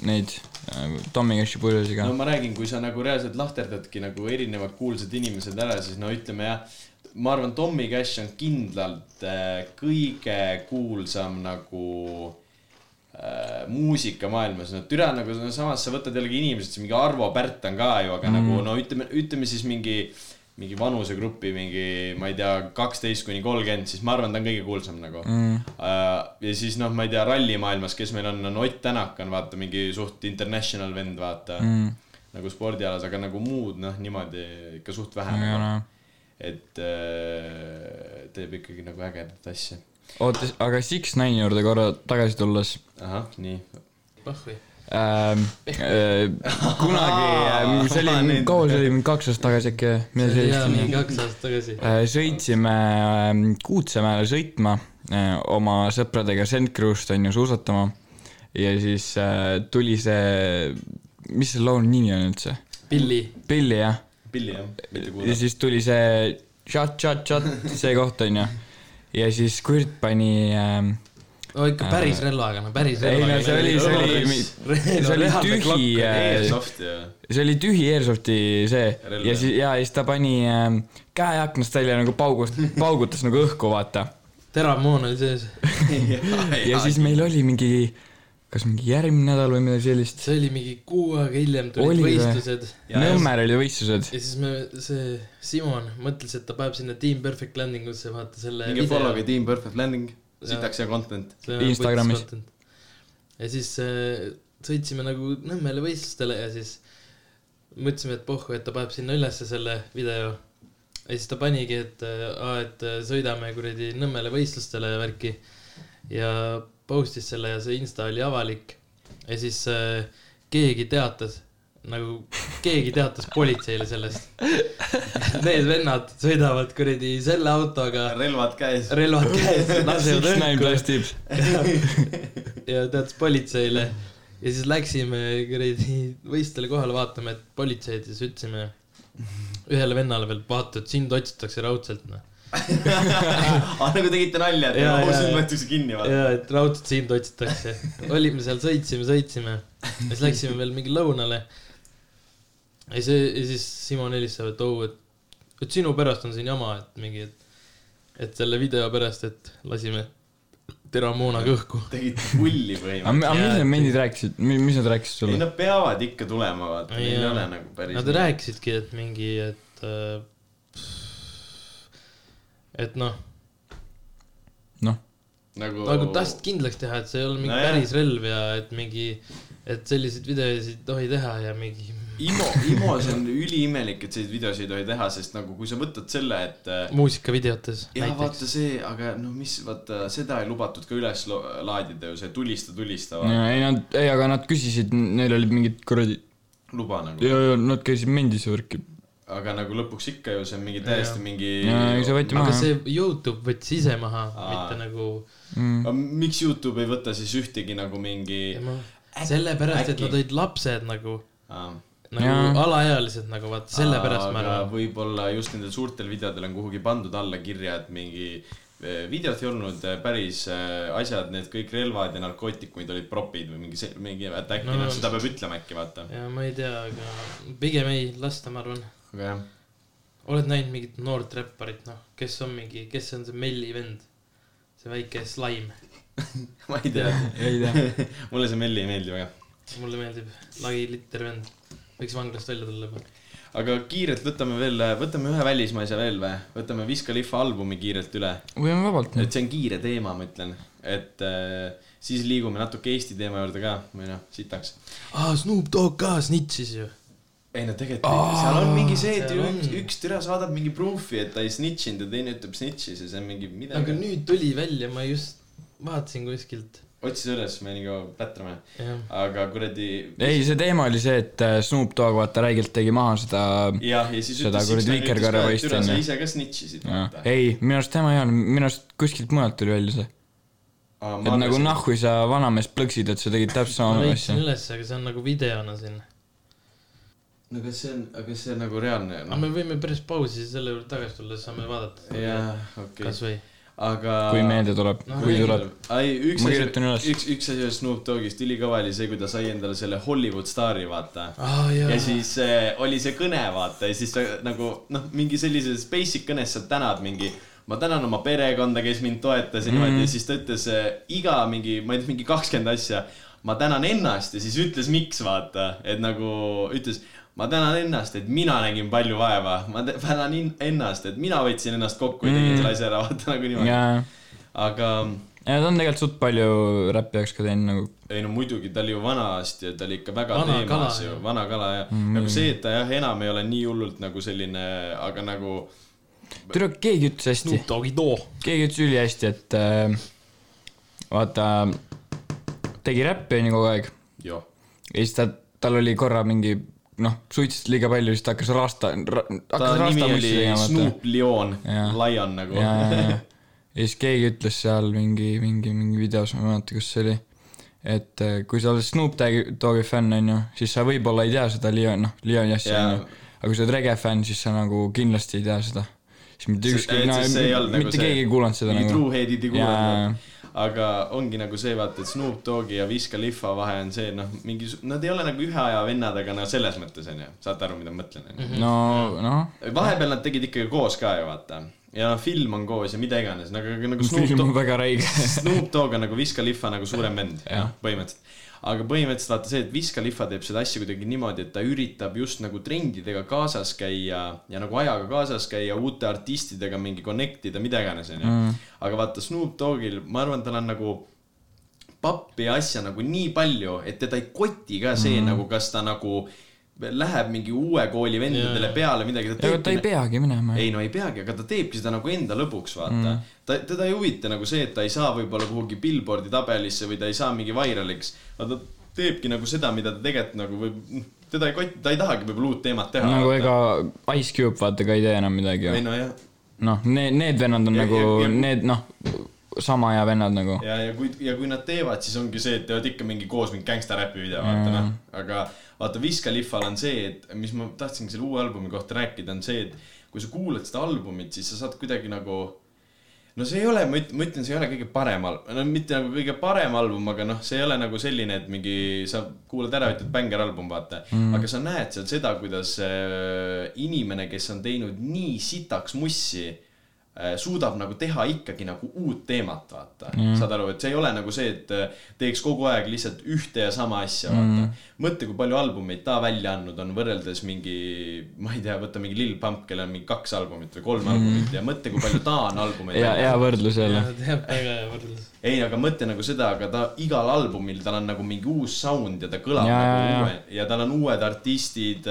neid äh, Tommy Cashi purjusi ka no. ma räägin, kui sa nagu reaalselt lahterdadki nagu erinevad kuulsad inimesed ära, siis no ütleme jah, ma arvan, Tommy Cash on kindlalt äh, kõige kuulsam nagu äh, muusikamaailmas, no türa nagu no, samas sa võtad jällegi inimesed, mingi Arvo Pärt on ka ju, aga mm. nagu no ütleme, ütleme siis mingi mingi vanusegrupi mingi, ma ei tea, kaksteist kuni kolmkümmend, siis ma arvan, ta on kõige kuulsam nagu mm.. ja siis noh, ma ei tea, rallimaailmas, kes meil on, on Ott Tänak on vaata mingi suht international vend, vaata mm.. nagu spordialas, aga nagu muud noh, niimoodi ikka suht vähe nagu. ole. et äh, teeb ikkagi nagu ägedat asja. oota, aga Six Nine'i juurde korra tagasi tulles ahah, nii. pahvi. ähm,. Äh, kunagi äh, see oli kaua see oli, kaks aastat tagasi äkki või? midagi jaa, mingi sellist. kaks aastat tagasi. sõitsime ähm, Kuutsemäele sõitma äh, oma sõpradega St Cruist on ju suusatama ja siis äh, tuli see, mis selle laulu nimi on üldse? Pilli. Pilli jah pilli jah, mitte ja kuulda. siis tuli see shot, see koht onju. Ja siis Kurt pani ähm, no ikka päris relvaga, no päris ei no relvaga. see oli, see oli, see oli tühi, ja see oli tühi Airsofti see Relv, ja siis, ja siis ta pani äh, käe aknast välja nagu paugust, paugutas nagu õhku, vaata. teravmoon oli sees. ja siis meil oli mingi, kas mingi järgmine nädal või midagi sellist. see oli mingi kuu aega hiljem tulid Oli või? võistlused. Ja- Nõmmel olid võistlused. ja siis me, see Simon mõtles, et ta paneb sinna Team Perfect Landing usse, vaata selle minge follow'ge Team Perfect Landing, sitaks hea content. Instagramis. ja siis äh, sõitsime nagu Nõmmele võistlustele ja siis mõtlesime, et pohhu, et ta paneb sinna ülesse selle video. ja siis ta panigi, et aa, et äh, sõidame kuradi Nõmmele võistlustele ja värki. ja post'is selle ja see insta oli avalik. ja siis äh, keegi teatas, nagu keegi teatas politseile sellest. Need vennad sõidavad kuradi selle autoga, relvad käes. relvad käes, lasevad õhku ja teatas politseile ja siis läksime kuradi võistlustele kohale vaatama, et politseid ja siis ütlesime ühele vennale veel, vaata, et sind otsitakse raudselt, noh. ah, nagu tegite nalja, et Jaa, nagu võetakse kinni, vaata. ja, et raudselt sind otsitakse. olime seal, sõitsime, sõitsime. ja siis läksime veel mingi lõunale. ja see, ja siis Simon helistab, et oh, et, et sinu pärast on siin jama, et mingi, et, et selle video pärast, et lasime teramoonaga õhku. tegite pulli aga põhimõtteliselt. aga mis need mendid rääkisid, mis nad rääkisid ei, sulle? nad peavad ikka tulema, vaata, neil ei ole nagu päris. Nad rääkisidki, et mingi, et äh, et noh, noh, nagu. nagu tahtsid kindlaks teha, et see ei ole mingi No päris relv ja et mingi, et selliseid videosid ei tohi teha ja mingi Imo, Imo, see on üliimelik, et selliseid videosid ei tohi teha, sest nagu kui sa võtad selle, et äh, muusikavideotes jah, vaata see, aga no mis, vaata seda ei lubatud ka üles laadida ju, see tulista, tulista, ei nad, ei aga nad küsisid, neil olid mingid kuradi, luba nagu. ja, ja nad käisid mendis ja värki. Aga nagu lõpuks ikka ju see on mingi täiesti mingi. ja, ja see võeti aga maha. see Youtube võttis ise maha, mitte nagu, Mm. aga miks Youtube ei võta siis ühtegi nagu mingi. sellepärast, et nad olid lapsed nagu, Aa. nagu alaealised nagu vaata, sellepärast ma aga arvan. võib-olla just nendel suurtel videodel on kuhugi pandud alla kirja, et mingi eh, videot ei olnud eh, päris eh, asjad, need kõik relvad ja narkootikumid olid propid või mingi see, mingi, et äkki No. noh, seda peab ütlema äkki vaata. ja ma ei tea, aga pigem ei lasta, ma arvan. Aga jah, oled näinud mingit noort räpparit, noh, kes on mingi, kes on see Melli vend? see väike slaim, ma ei tea, ei tea. mulle see Melli ei meeldi väga. mulle meeldib, lagi litter vend, võiks vanglast välja tulla juba. aga kiirelt võtame veel, võtame ühe välismaise veel või? võtame Wiz Khalifa albumi kiirelt üle. võime vabalt. et see on kiire teema, ma ütlen, et äh, siis liigume natuke Eesti teema juurde ka või noh, sitaks aa, Snoop Dogg ka snitšis ju. Ei no tegelikult seal on mingi see, et üks, üks türa saadab mingi proof'i, et ta ei snitšinud ja teine ütleb snitšis ja see on mingi aga midagi. nüüd tuli välja, ma just vaatasin kuskilt, otsi üles, me nii kaua pätrame. aga kuradi. ei, see teema oli see, et äh, Snoop Dogg vaata räigelt tegi maha seda. jah, ja siis ütles üks naine ütles ka, et türa sa ise ka snitšisid. ei, minu arust tema ei olnud, minu arust kuskilt mujalt tuli välja see. et nagu. nahhu sa vanamees plõksid, et sa tegid täpselt ma sama leidsin asja. üles, aga see on nagu videona siin. No kas see on, aga see on nagu reaalne aga me võime pärast pausi selle juurde tagasi tulla, siis saame vaadata. jah, okei, kasvõi. aga. kui meelde tuleb, Noh, kui tuleb. ai, üks asi üks, üks asi Snoop Doggist ülikõva oli see, kui ta sai endale selle Hollywood staari, vaata aa jaa ja. siis äh, oli see kõne, vaata, ja siis ta nagu noh, mingi sellises basic kõnes sa tänad mingi. ma tänan oma perekonda, kes mind toetas ja niimoodi Mhm. ja siis ta ütles äh, iga mingi, ma ei tea, mingi kakskümmend asja. ma tänan ennast ja siis ütles, miks vaata, et nagu ütles, ma tänan ennast, et mina nägin palju vaeva, ma tä- tänan ennast, et mina võtsin ennast kokku ja tegin Mhm. selle asja ära, vaata nagu niimoodi. jaa, aga ja ta on tegelikult suht palju räppi jaoks ka teinud nagu. ei no muidugi, ta oli ju vanasti ja ta oli ikka väga Vana teemas kala, ju vana kala ja Mm. nagu see, et ta jah, enam ei ole nii hullult nagu selline, aga nagu tule, keegi ütles hästi Doggi too. keegi ütles ülihästi, et äh, vaata, tegi räppi onju kogu aeg jah, ja siis ta, tal oli korra mingi noh, suitsetas liiga palju, siis ta hakkas rasta ra,, hakkas rasta mussi tegema. Snoop Jaa. Lion nagu. ja, ja, ja, siis keegi ütles seal mingi, mingi, mingi videos, ma ei mäleta, kus see oli, et äh, kui sa oled Snoop Doggi fänn, onju, siis sa võib-olla ei tea seda Leon, noh, Leoni asja, Jaa. onju. aga kui sa oled rege fänn, siis sa nagu kindlasti ei tea seda. siis mitte ükski, no nagu mitte see- keegi ei kuulanud seda mingi nagu. truehead'id ei kuulanud. Aga ongi nagu see, vaata, et Snoop Dogi ja Wiz Khalifa vahe on see, noh, mingi, nad ei ole nagu ühe aja vennad, aga no selles mõttes onju, saate aru, mida ma mõtlen onju. no, noh, vahepeal nad tegid ikkagi koos ka ju vaata ja noh, film on koos ja mida iganes, nagu, nagu Snoop film on Dogg, väga räige. Snoop Dogg on nagu Wiz Khalifa nagu suurem vend, põhimõtteliselt. Aga põhimõtteliselt vaata see, et Wiz Khalifa teeb seda asja kuidagi niimoodi, et ta üritab just nagu trendidega kaasas käia ja nagu ajaga kaasas käia, uute artistidega mingi connect ida, mida iganes, onju. aga vaata Snoop Doggil, ma arvan, tal on nagu pappi ja asja nagu nii palju, et teda ei koti ka see mm. nagu, kas ta nagu läheb mingi uue kooli vendadele peale midagi. ta ei peagi minema. ei no ei peagi, aga ta teebki seda nagu enda lõbuks, vaata mm.. ta, teda ei huvita nagu see, et ta ei saa võib-olla kuhugi Billboardi tabelisse või ta ei saa mingi vairaliks. aga ta teebki nagu seda, mida ta tegelikult nagu võib, teda ei koti, ta ei tahagi võib-olla uut teemat teha. nagu ega Ice Cube vaata ka ei tee enam midagi ei ju. nojah, noh, need, need vennad on Ja- nagu ja- ja-, need noh, sama aja vennad nagu. ja, ja kui, ja kui nad teevad, siis ongi see, et teevad ikka mingi koos mingi gängstaräpi video, vaata noh. aga vaata, Wiz Khalifal on see, et mis ma tahtsingi selle uue albumi kohta rääkida, on see, et kui sa kuulad seda albumit, siis sa saad kuidagi nagu no see ei ole, ma ütlen, ma ütlen, see ei ole kõige parem album, no mitte nagu kõige parem album, aga noh, see ei ole nagu selline, et mingi sa kuulad ära, ütled bängeralbum, vaata mm.. aga sa näed seal seda, kuidas äh, inimene, kes on teinud nii sitaks mussi suudab nagu teha ikkagi nagu uut teemat, vaata mm.. saad aru, et see ei ole nagu see, et äh, teeks kogu aeg lihtsalt ühte ja sama asja, vaata mm.. mõtle, kui palju albumeid ta välja andnud on võrreldes mingi, ma ei tea, võta mingi Lil Pump, kellel on mingi kaks albumit või kolm mm. albumit ja mõtle, kui palju ta on albumeid ja, hea võrdlus jälle. väga hea võrdlus. ei, aga mõtle nagu seda, aga ta igal albumil tal on nagu mingi uus sound ja ta kõlab Ja, ja, ja, nagu ja. uue ja tal on uued artistid.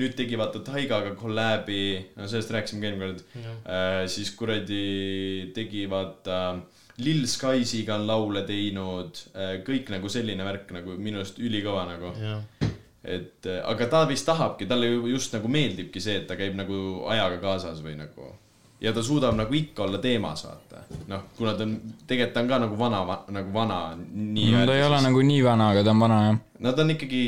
nüüd tegi vaata Taigaga kolläbi, no sellest rääkisime ka eelmine kord. siis kuradi tegi vaata Lil Skiesiga on laule teinud, kõik nagu selline värk nagu minu arust ülikõva nagu. jah, et äh, aga ta vist tahabki, talle ju just nagu meeldibki see, et ta käib nagu ajaga kaasas või nagu ja ta suudab nagu ikka olla teemas, vaata. noh, kuna ta on, tegelikult ta on ka nagu vana, nagu vana nii no ta ei ole nagu nii vana, aga ta on vana jah. no ta on ikkagi,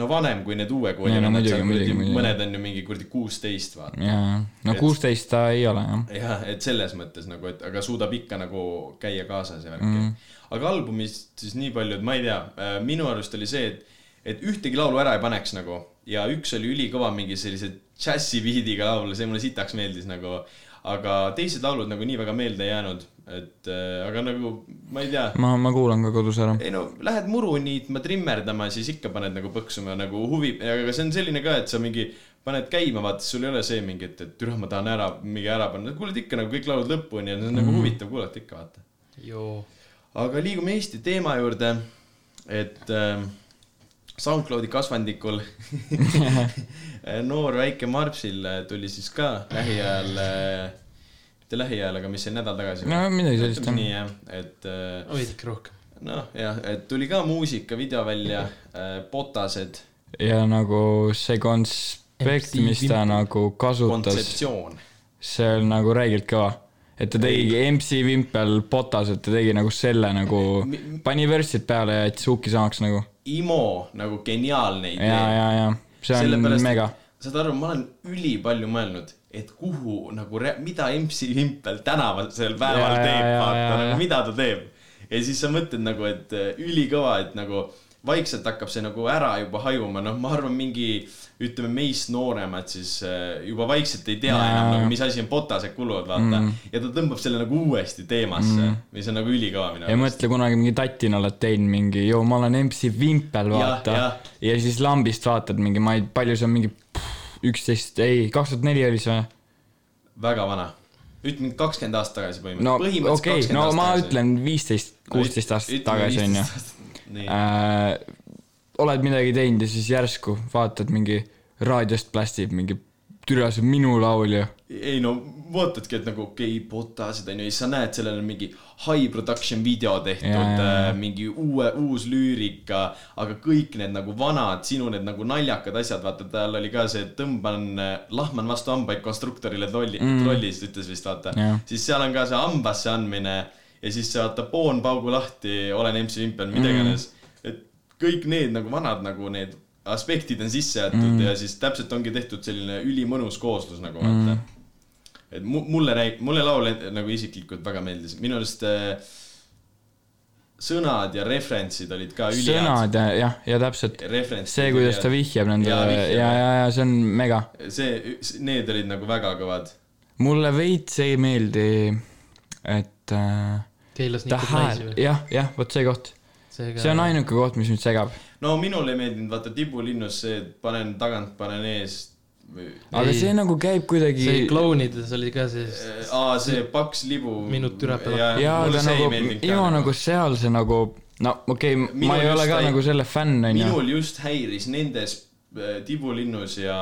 no vanem kui need uue kooli Jaa, no muidugi. mõned on ju mingi kuradi kuusteist, vaata. ja, no kuusteist ta ei ole jah. jah, et selles mõttes nagu, et aga suudab ikka nagu käia kaasas ja värki mm.. aga albumist siis nii palju, et ma ei tea, minu arust oli see, et, et ühtegi laulu ära ei paneks nagu ja üks oli ülikõva mingi sellise džässi beat'iga laul, see mulle sitaks meeldis nagu. Aga teised laulud nagu nii väga meelde ei jäänud, et äh, aga nagu ma ei tea ma, ma kuulan ka kodus ära. ei no lähed muru niitma, trimmerdama, siis ikka paned nagu põksuma nagu huvi, aga see on selline ka, et sa mingi paned käima, vaata, sul ei ole see mingi, et, et türa, ma tahan ära, mingi ära panna, kuulad ikka nagu kõik laulud lõpuni ja see on nagu huvitav kuulata ikka, vaata. joo. aga liigume Eesti teema juurde, et äh, SoundCloudi kasvandikul noor väike Marpsil tuli siis ka lähiajal, mitte lähiajal, aga mis see nädal tagasi. no midagi sellist jah. nii jah, et veidike rohkem. noh, jah, et tuli ka muusikavideo välja Botased, ja nagu see konspekt, mis ta nagu kasutas, see on nagu räigelt kõva. et ta tegigi MC Vimpel Botas, et ta tegi nagu selle nagu, pani värstid peale ja jättis huki samaks nagu. IMO nagu geniaalne ja, idee. ja, ja see on mega. saad aru, ma olen ülipalju mõelnud, et kuhu nagu, mida MC Vimpel tänavasel päeval Ja, teeb, vaata nagu mida ta teeb. ja siis sa mõtled nagu, et äh, ülikõva, et nagu vaikselt hakkab see nagu ära juba hajuma, noh, ma arvan, mingi ütleme meist nooremad siis äh, juba vaikselt ei tea Ja, enam nagu, mis asi on botased kuluvad, vaata mm.. ja ta tõmbab selle nagu uuesti teemasse mm., mis on nagu ülikõva minu ja mõtle, kunagi mingi tatina oled teinud mingi, joo, ma olen MC Vimpel, vaata. ja. Siis lambist vaatad mingi, ma ei, palju see on mingi üksteist, ei, kaks tuhat neli oli see väga vana. ütleme kakskümmend aastat tagasi no põhimõtteliselt. okei okay,, no ma ütlen viisteist, kuusteist aastat tagasi onju. Äh, oled midagi teinud ja siis järsku vaatad mingi raadiost plästib mingi türa, see on minu laul ju. ei no vaatadki, et nagu okei okay,, botased onju, ja siis sa näed, sellel on mingi high production video tehtud ja, ja., mingi uue, uus lüürika, aga kõik need nagu vanad, sinu need nagu naljakad asjad, vaata tal oli ka see, et tõmban, lahman vastu hambaid konstruktorile trolli mm., trollis ütles vist vaata Jah.. siis seal on ka see hambasse andmine ja siis see vaata poon paugu lahti, olen MC Vimpel, mida iganes mm.. et kõik need nagu vanad nagu need aspektid on sisse jäetud mm. ja siis täpselt ongi tehtud selline ülimõnus kooslus nagu vaata mm.. et mu- mulle rääg-, mulle laul nagu isiklikult väga meeldis, minu arust äh, sõnad ja referentsid olid ka ülihead. sõnad ja jah, ja täpselt see, kuidas ta vihjab nendele ja, ja, jah. ja see on mega. see, need olid nagu väga kõvad. mulle veits ei meeldi, et äh, Keilas nikub naisi, või? jah, jah, vot see koht, see see on ainuke koht, mis mind segab. no minule ei meeldinud, vaata tibulinnus see, et panen tagant, panen ees. aga Ei. see nagu käib kuidagi see klounides oli ka see, aa, see paks libu. Minut peale. jaa, ta nagu, Ivo nagu seal see nagu, no okei okay,, ma ei ole ka ei- nagu selle fänn, onju. minul just häiris nendes äh, tibulinnus ja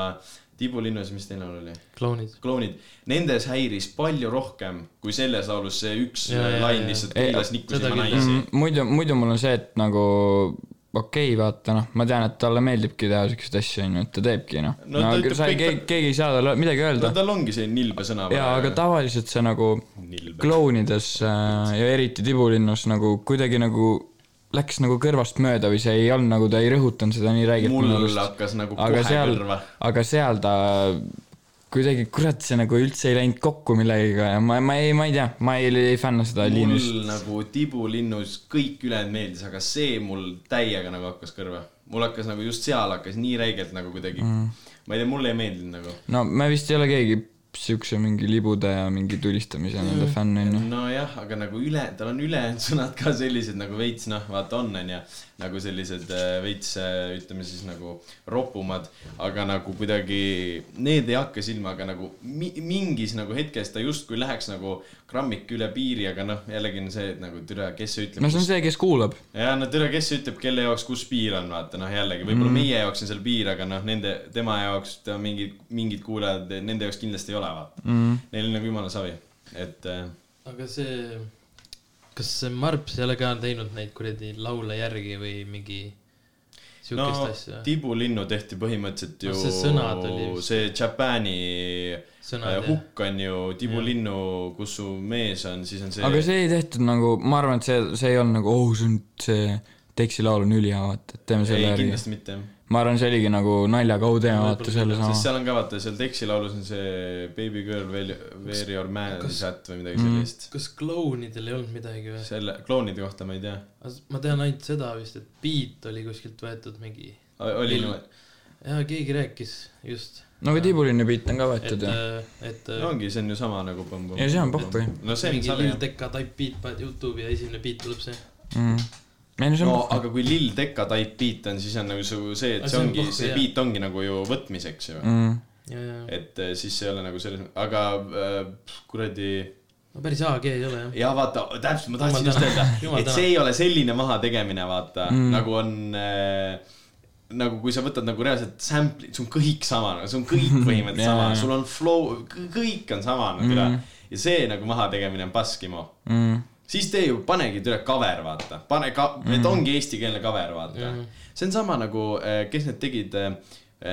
tibulinnus, mis teine laul oli? klounid. klounid, nendes häiris palju rohkem kui selles laulus see üks jaa, lain lihtsalt keelas nikkus ilma naisi. muidu, muidu mul on see, et nagu okei okay,, vaata noh, ma tean, et talle meeldibki teha siukseid asju, onju, et ta teebki noh No no,. no ütleb sa ei, keegi, keegi ei saa talle midagi no öelda. tal ongi see nilbe sõna. jaa, aga tavaliselt see nagu klounides äh, ja eriti tibulinnus nagu kuidagi nagu läks nagu kõrvast mööda või see ei olnud nagu, ta ei rõhutanud seda nii räigelt mul hakkas nagu aga kohe seal kõrva., aga seal ta kuidagi, kurat, see nagu üldse ei läinud kokku millegagi ja ma, ma ei, ma ei tea, ma ei, ei fänna seda mul liinist. nagu tibulinnus kõik ülejäänud meeldis, aga see mul täiega nagu hakkas kõrva. mul hakkas nagu just seal hakkas nii räigelt nagu kuidagi mm., ma ei tea, mulle ei meeldinud nagu. no me vist ei ole keegi siukse mingi libude ja mingi tulistamise Mm. nende fänn onju. nojah, aga nagu üle, tal on ülejäänud sõnad ka sellised nagu veits noh, vaata on onju, nagu sellised äh, veits äh, ütleme siis nagu ropumad, aga nagu kuidagi need ei hakka silma, aga nagu mi mingis nagu hetkes ta justkui läheks nagu grammik üle piiri, aga noh, jällegi on see, et nagu türa, kes ütleb no see on see, kes kuulab. ja no tere, kes ütleb, kelle jaoks, kus piir on, vaata noh, jällegi võib-olla mm. meie jaoks on seal piir, aga noh, nende, tema jaoks ta mingid, mingid kuulajad, nende jaoks kindlasti ei ole, vaata mm.. Neil on nagu jumala savi, et äh, aga see, kas see Marps ei ole ka teinud neid kuradi laule järgi või mingi siukest no no, asja? tibulinnu tehti põhimõtteliselt ju No see sõnad oli vist- see Japani Sõnad, jah. hukk on ju tibulinnu, kus su mees on, siis on see aga see ei tehtud nagu, ma arvan, et see, see ei olnud nagu, oh see on see Teksi laul on ülihea, vaata, et teeme selle ei, järgi. kindlasti mitte jah. Ma arvan, see oligi nagu naljaga teema, vaata selle sest sama. seal on ka vaata seal Texi laulus on see Baby girl wear wear your man Kas- chat või midagi Mhm. sellist. kas klounidel ei olnud midagi või? selle klounide kohta ma ei tea. ma tean ainult seda vist, et beat oli kuskilt võetud mingi, oli Lill- niimoodi? jaa, keegi rääkis just. no aga Tibulinna beat on ka et võetud, ju. et no ongi, see on ju sama nagu põmm-põmm. Ei, see on pohhu, jah. no see on mingi savi Lil jah. Tecca type beat paned Youtube'i ja esimene beat tuleb see. mm.. No aga kui Lil Tecca type beat on, siis on nagu su see, et see see on ongi, see jah. beat ongi nagu ju võtmiseks ju. mm.. ja, ja, et eh, siis ei ole nagu selles, aga äh, kuradi no päris AG ei ole jah. ja vaata, täpselt, ma tahtsin just öelda, et see ei ole selline mahategemine, vaata Mm. nagu on äh, nagu kui sa võtad nagu reaalselt sample'id, sul on kõik sama, see on kõik põhimõtteliselt sama sul on flow, kõik on sama, tere Mm. mm.. ja see nagu mahategemine on paskimo. Mm. Siis tee ju, panegi türe cover, vaata, pane ka- mm, -hmm. et ongi eestikeelne cover, vaata mm. Mhm. -hmm. see on sama nagu, kes need tegid,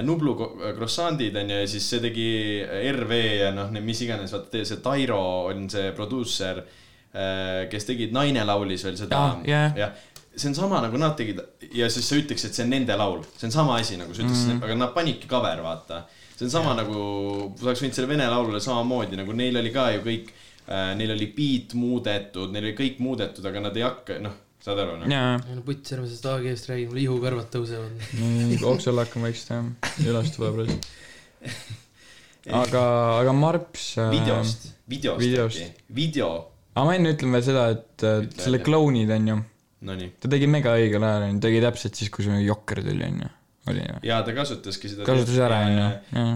Nublu ko- croissant'id on ju, ja siis see tegi RV ja noh, mis iganes, vaata see Tairo on see produusser, kes tegid Naine laulis veel seda Aa, jah. jah, see on sama nagu nad tegid ja siis sa ütleks, et see on nende laul, see on sama asi nagu sa ütleksid mm, -hmm. aga nad panidki cover, vaata. see on sama ja. nagu, sa oleks võinud selle vene laulule samamoodi nagu neil oli ka ju kõik neil oli beat muudetud, neil oli kõik muudetud, aga nad ei hakka, noh, saad aru, noh. jaa, ei no puts, ärme sellest AG-st räägi, mul ihukarvad tõusevad. oksel hakkama vaikselt jah, üles tuleb raisk. aga, aga Marps äh, videost, videost, videost. video, aga ma enne ütlen veel seda, et äh, Ütle, selle klounid onju, nonii. ta tegi mega õigel ajal onju, tegi täpselt siis, kui see Jokker tuli onju, oli ju. ja ta kasutaski seda. kasutas ära onju, jah.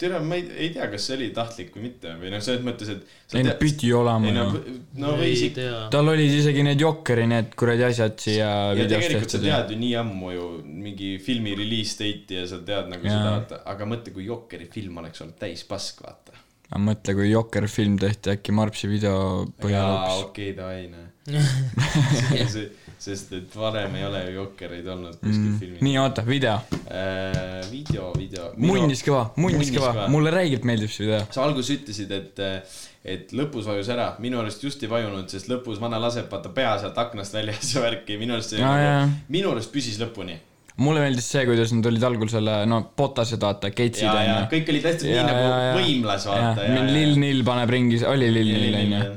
tere, ma ei, ei tea, kas see oli tahtlik või mitte või noh, selles mõttes, et. ei no pidi olema ei no ju., no või tea. tal olid isegi need Jokkeri need kuradi asjad siia ja tegelikult sa tead ju nii ammu ju mingi filmi release date'i ja sa tead nagu Jaa. seda, vaata, aga mõtle, kui Jokeri film oleks olnud täis pask, vaata. aga mõtle, kui Jokker film tehti äkki Marpsi video põhjal jaa, hoopis. okei, davai, noh. Sest et varem ei ole ju Jokereid olnud kuskil Mm. filmis. nii, oota, video. Äh, video, video. munnis kõva, munnis kõva, mulle räigelt meeldib see video. sa alguses ütlesid, et, et lõpus vajus ära, minu arust just ei vajunud, sest lõpus vana laseb vaata pea sealt aknast väljas ja värki, minu arust see nagu, minu arust püsis lõpuni. mulle meeldis see, kuidas nad olid algul selle, no Botased vaata, Gatesid ja, ja onju. kõik oli tehtud nii nagu võimlas, vaata. Lill Nill paneb ringi, oli Lill Nill onju.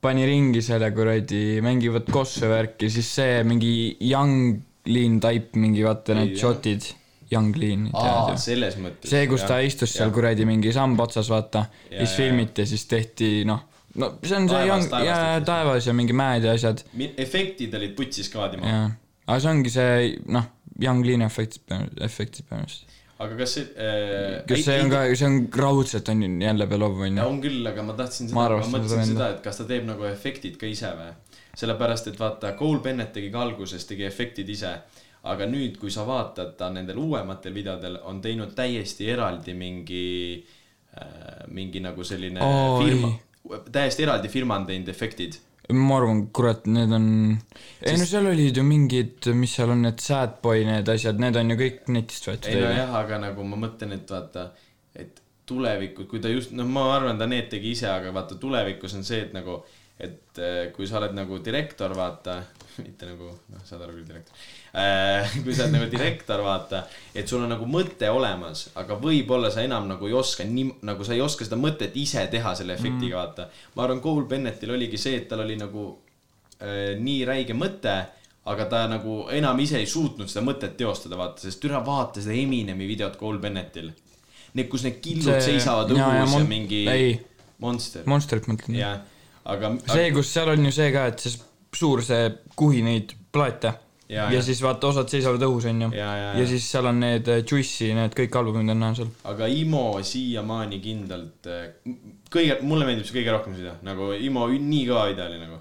Pani ringi selle kuradi, mängivad kosse värki, siis see mingi Young Lean type mingi vaata need shot'id. Young Lean, selles mõttes. see, kus ta istus seal kuradi mingi samba otsas, vaata, siis filmiti ja siis tehti noh, no see on see Young, taevas ja tehti. taevas ja mingi mäed ja asjad efektid olid putsis ka tema. aga see ongi see noh, Young Lean efektid, efektid põhimõtteliselt. Aga kas see äh,. kas see on ka, see on raudselt on jälle Belov on ju. on küll, aga ma tahtsin seda, ma mõtlesin seda seda, et kas ta teeb nagu efektid ka ise või. sellepärast, et vaata, Cole Bennett tegi ka alguses, tegi efektid ise. aga nüüd, kui sa vaatad, ta nendel uuematel videodel on teinud täiesti eraldi mingi äh,, mingi nagu selline Oi. firma, täiesti eraldi firma on teinud efektid. Ma arvan, kurat, need on, ei no seal olid ju mingid, mis seal on, need sad boy need asjad, need on ju kõik netist võetud ei. nojah, aga nagu ma mõtlen, et vaata, et tulevikus, kui ta just, noh, ma arvan, ta need tegi ise, aga vaata tulevikus on see, et nagu, et eh, kui sa oled nagu direktor, vaata, mitte nagu, noh, saad aru küll, direktor. Kui sa oled nagu direktor, vaata, et sul on nagu mõte olemas, aga võib-olla sa enam nagu ei oska nii, nagu sa ei oska seda mõtet ise teha selle efektiga, vaata. ma arvan, Cole Bennettil oligi see, et tal oli nagu äh, nii räige mõte, aga ta nagu enam ise ei suutnud seda mõtet teostada, vaata, sest üle vaata seda Eminemi videot Cole Bennettil. Need, kus need killud See- seisavad õhus jaa, ja, mon- mingi ei. monster. Monsterit mõtlen. jah, aga. see, kus seal on ju see ka, et see suur see kuhi neid plaate Ja, ja, siis vaata, osad seisavad õhus, onju. Ja, ja, ja ja. siis seal on need äh, Juicy, need kõik albumid on näha seal. aga Imo siiamaani kindlalt, kõige, mulle meeldib see kõige rohkem seda, nagu Imo nii kõva video oli nagu.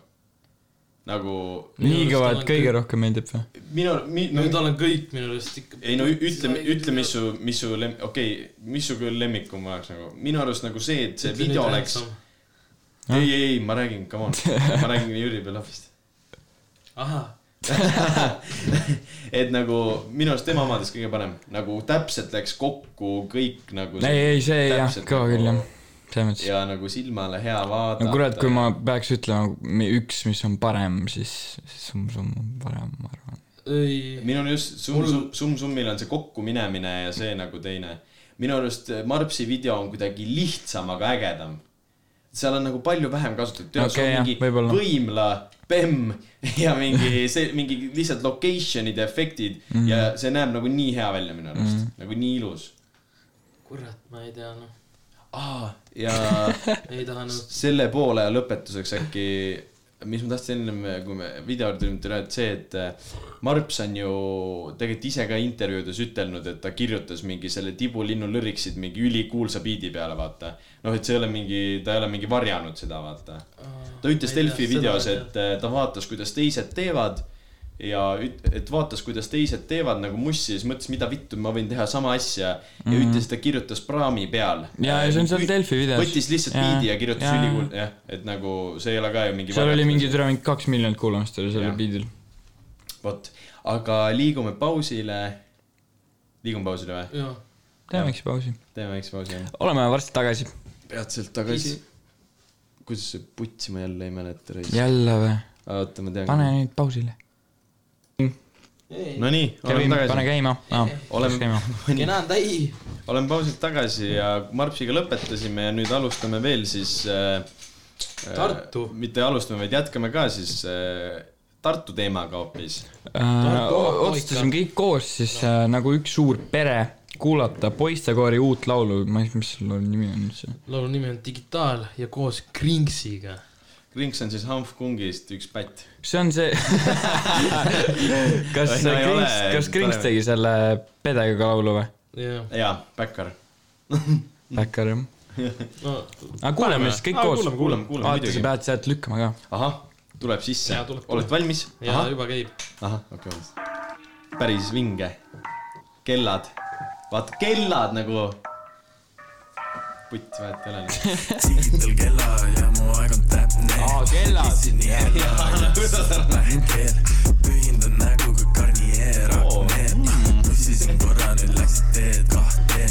nagu nii kõva, et kõige kõik- rohkem meeldib või? minu, mi-, no tal on kõik minu arust ikka. ei no ütle, ütle, mis su, mis su lem-, okei okay,, mis su küll lemmikum oleks nagu, minu arust nagu see, et see video oleks. ei, ei, ei, ma räägin, come on, ma räägin Jüri Belovist. ahah, et nagu minu arust tema omadest kõige parem, nagu täpselt läks kokku kõik nagu. ei, ei see jah, kõva küll jah, selles mõttes. ja nagu silmale hea vaadata. no kurat, kui ma peaks ütlema üks, mis on parem, siis, siis Sum Sum on parem, ma arvan. ei, minul just Sum Sum, Sum Sumil on see kokkuminemine ja see nagu teine. minu arust Marpsi video on kuidagi lihtsam, aga ägedam. seal on nagu palju vähem kasutatud, tead, Okei, sul on mingi võimla, bemm ja mingi see, mingi lihtsalt location'id ja efektid mm. -hmm. ja see näeb nagu nii hea välja minu arust mm, -hmm. nagu nii ilus. kurat, ma ei tea noh, aa, ja selle poole lõpetuseks äkki, mis ma tahtsin ennem, kui me video juurde tulime, et see, et äh, Marps on ju tegelikult ise ka intervjuudes ütelnud, et ta kirjutas mingi selle Tibulinnu lüriksid mingi ülikuulsa biidi peale, vaata. noh, et see ei ole mingi, ta ei ole mingi varjanud seda, vaata. ta ütles Delfi videos, et äh, ta vaatas, kuidas teised teevad ja üt-, et vaatas, kuidas teised teevad nagu mussi ja siis mõtles, mida vittu, ma võin teha sama asja ja mm ütles, et ta kirjutas praami peal. Ja, ja see on seal Delfi videos. võttis lihtsalt biidi ja kirjutas jaa. ülikool, jah, et nagu see ei ole ka ju mingi. seal oli mingi, tule mingi kaks miljonit kuulamist oli sellel beat'il. vot, aga liigume pausile. liigume pausile või? teeme väikse pausi. teeme väikse pausi, jah. oleme varsti tagasi. peatselt tagasi. kuidas see putsi ma jälle ei mäleta reis? jälle või? oota, ma tean. pane nüüd pausile. Nonii, oleme pane tagasi. käima. Oleme- käima. kena on täi. oleme pausilt tagasi ja Marpsiga lõpetasime ja nüüd alustame veel siis äh,. Tartu. mitte alustame, vaid jätkame ka siis äh, Tartu teemaga hoopis. otsustasime kõik koos siis äh, nagu üks suur pere kuulata poistekoori uut laulu, ma ei tea, mis selle laulu nimi on üldse. laulu nimi on Digitaal ja koos Kringsiga. Rinks on siis Hanf Kungist üks pätt. see on see kas No Krings, kas parem. tegi selle pedega laulu või? jaa, Bäkkar. Bäkkar jah. no aga kuulame siis kõik Aa, koos. vaata, sa pead sealt lükkama ka. ahah, tuleb sisse Jaa, oled valmis? ja ahah, juba käib. ahah, okei okay.. päris vinge. kellad, vaata kellad nagu. putt, vahet ei ole. digital kella ja mu aeg on täpne. aa, kellad. Lähen keel, pühindan näguga Garnier viisin korra, nüüd läksid teed kahte.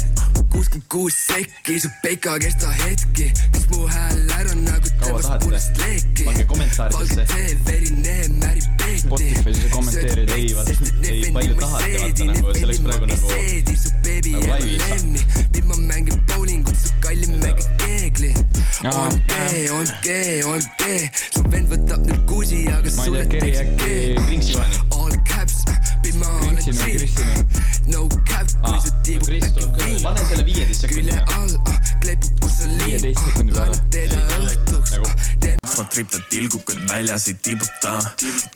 kuuskümmend kuus sekki, su peika kesta hetki, kas mu hääl ära nagu tõmbas pullist leeki. pange kommentaaridesse. valge tee, verine, märib peeti. Spotify'is kommenteerid ei, vaata, ei palju tahate, vaata nagu, see oleks praegu nagu, nagu laivis. ma mängin bowlingut, su kallim mängib keegli. OMG, OMG, OMG, su vend võtab nüüd kuusi, aga sulle teeks keegi. All caps, bitch, ma olen chill no cap, kui see tiibub Krist tuleb ka veel. pane selle viieteist külje sekundi all, ah, kleepub, kus sa liid, viieteist sekundi peale. teda õhtuks, nagu teeb ma triplan tilgukad väljas ei tibuta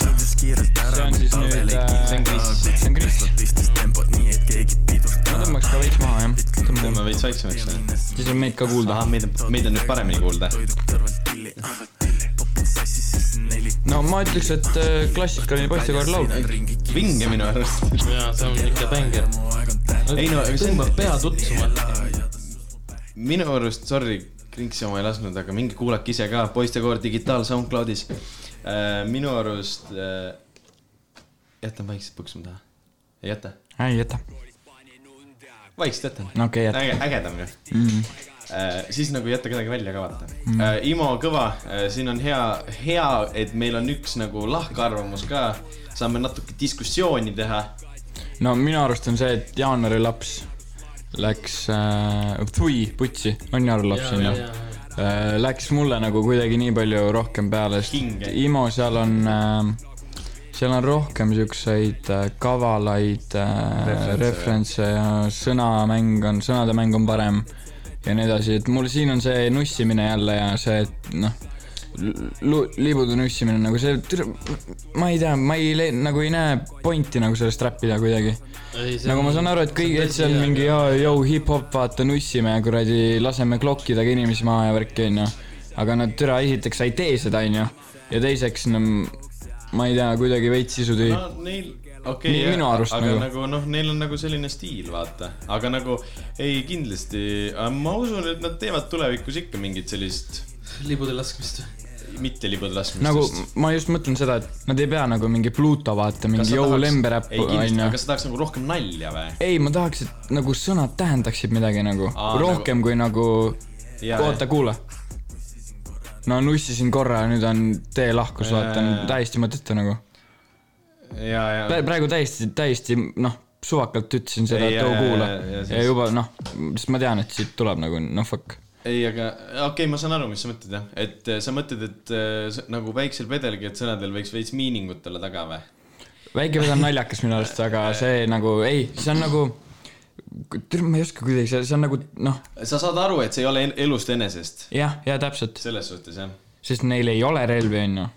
tõmbas kiirelt ära on siis nüüd äh,, see on Kris. see on Kris. pistis tempot nii et keegi ma pidurda tõmbaks ka veits maha jah, tõmbame veits vaiksemaks siis on meid ka kuulda. Ahah, meid on, meid on nüüd paremini kuulda. No ma ütleks, et äh, klassikaline poistekoer laul. vinge minu arust. jaa, see on ikka bänger. Ei no, aga see on- tõmbab pea tutsuma. minu arust, sorry, Kringsi oma ei lasknud, aga minge kuulake ise ka, poistekoor digitaal SoundCloudis. minu arust äh,, jätan vaikselt põksuma taha. ei jäta? ei jäta. vaikselt jätan. okei, jäta. äge, ägedam ju Mm. äh,. Siis nagu ei jäta kedagi välja ka vaata mm.. Äh, Imo Kõva äh,, siin on hea, hea, et meil on üks nagu lahkarvamus ka. saame natuke diskussiooni teha. no minu arust on see, et jaanuari laps läks äh,, tui, putsi, on jaanuari laps on ju. Äh, läks mulle nagu kuidagi nii palju rohkem peale, sest. Imo seal on äh,, seal on rohkem siukseid äh, kavalaid äh, Referentse, referentse ja sõnamäng on, sõnade mäng on parem ja nii edasi, et mul siin on see nussimine jälle ja see, et noh, liibude nussimine nagu see, ma ei tea, ma ei le-, nagu ei näe pointi nagu sellest räppida kuidagi. nagu ma saan aru, et kõik, et see on mingi jaa, jõu, hip-hop, vaata, nussime ja kuradi laseme klokkidega inimesi maha ja värki, onju. aga no türa, esiteks sa ei tee seda, onju. ja teiseks, no ma ei tea, kuidagi veits sisutühi no neil, okei Nii- minu arust aga nagu. nagu, nagu noh, neil on nagu selline stiil, vaata, aga nagu ei kindlasti, ma usun, et nad teevad tulevikus ikka mingit sellist libude laskmist. mitte libude laskmist. nagu ma just mõtlen seda, et nad ei pea nagu mingi Pluto vaata, mingi Joe ei kindlasti, onju aga. sa tahaks nagu rohkem nalja või? ei, ma tahaks, et nagu sõnad tähendaksid midagi nagu Aa, rohkem kui nagu, oota, kuula. no nussisin korra ja nüüd on tee lahkus, vaata, täiesti mõttetu nagu. ja, ja. praegu täiesti, täiesti noh, suvakalt ütlesin seda, et oo kuula ja siis- juba noh, sest ma tean, et siit tuleb nagu noh, fuck. ei, aga okei okay,, ma saan aru, mis sa mõtled jah, et äh, sa mõtled, et äh, nagu väiksel vedelgi, et sõnadel võiks veits miiningut olla taga või? väike vend on naljakas minu arust, aga see nagu ei, see on nagu, ma ei oska kuidagi, see, see on nagu noh, sa saad aru, et see ei ole elust enesest, jah, ja täpselt, selles suhtes jah, sest neil ei ole relvi, onju,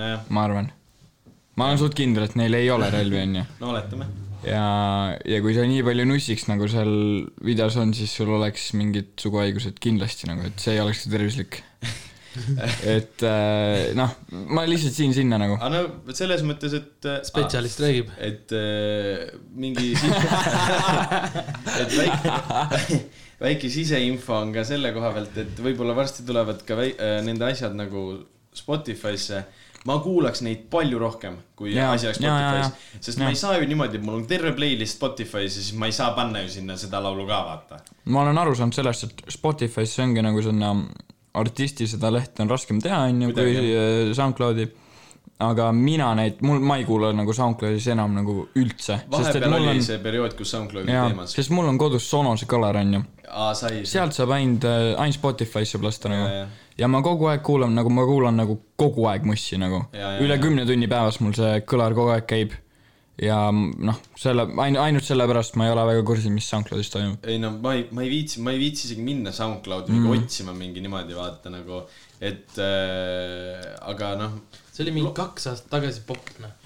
ma arvan. Ma olen suht kindel, et neil ei ole relvi, onju. no oletame. ja, ja kui sa nii palju nussiks, nagu seal videos on, siis sul oleks mingid suguhaigused kindlasti nagu, et see ei oleks tervislik. et äh, noh, ma lihtsalt siin-sinna nagu. aga no selles mõttes, et äh, spetsialist räägib. et äh, mingi et väike väike siseinfo on ka selle koha pealt, et võib-olla varsti tulevad ka väi- äh, nende asjad nagu Spotify'sse. Ma kuulaks neid palju rohkem, kui Jaa, asi oleks Spotify's, sest jaa. ma ei saa ju niimoodi, et mul on terve playlist Spotify's ja siis ma ei saa panna ju sinna seda laulu ka vaata. ma olen aru saanud sellest, et Spotify'sse ongi nagu sinna artisti seda lehte on raskem teha, onju, kui Kuidagi. äh, SoundCloudi. aga mina neid, mul, ma ei kuula nagu SoundCloudis enam nagu üldse. vahepeal oli on... see periood, kus SoundCloud oli jaa, teemas. sest mul on kodus Sonose Color onju, sealt saab ainult, ainult Spotify'sse lasta nagu. Ja ma kogu aeg kuulan nagu ma kuulan nagu kogu aeg mussi nagu Jaa, jaa, üle jaa. kümne tunni päevas mul see kõlar kogu aeg käib ja noh, selle ain-, ainult sellepärast ma ei ole väga kursis, mis SoundCloudis toimub. ei no ma ei, ma ei viitsi, ma ei viitsi isegi minna SoundCloudi mm. otsima mingi niimoodi vaata nagu, et äh, aga noh, see oli mingi kaks aastat tagasi popp, noh.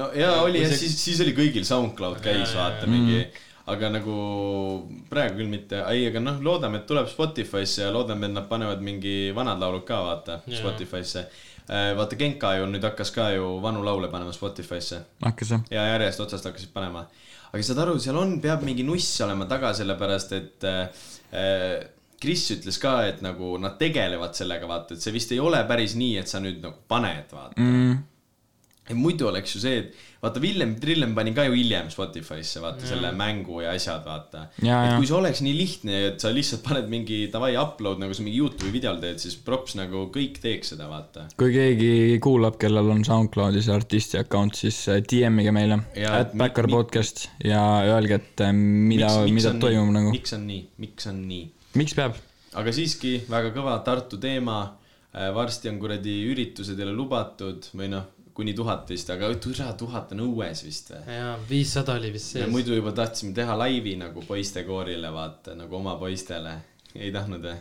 no ja oli see- siis, siis oli kõigil SoundCloud käis Jaa, vaata mingi, aga nagu praegu küll mitte, ei, aga noh, loodame, et tuleb Spotify'sse ja loodame, et nad panevad mingi vanad laulud ka vaata Jaa. Spotify'sse. vaata Genka ju nüüd hakkas ka ju vanu laule panema Spotify'sse hakkas jah? ja järjest otsast hakkasid panema. aga saad aru, seal on, peab mingi nuss olema taga, sellepärast et äh, Kris ütles ka, et nagu nad tegelevad sellega, vaata, et see vist ei ole päris nii, et sa nüüd nagu paned, vaata mm,. Ja muidu oleks ju see, et vaata, Villem Trillem pani ka ju hiljem Spotify'sse vaata selle mängu ja asjad, vaata. Et kui see oleks nii lihtne, et sa lihtsalt paned mingi davai upload nagu sa mingi Youtube'i videol teed, siis props nagu kõik teeks seda, vaata. kui keegi kuulab, kellel on SoundCloudis artisti account, siis äh, DM-ige meile, at Backer podcast ja öelge, et äh, mida, mida on toimub nii? nagu. miks on nii, miks on nii? miks peab? aga siiski väga kõva Tartu teema. varsti on kuradi üritused jälle lubatud või noh, kuni tuhat vist, aga türa tuhat on õues vist või? jaa, viissada oli vist sees. muidu juba tahtsime teha laivi nagu poistekoorile, vaata nagu oma poistele. ei tahtnud või?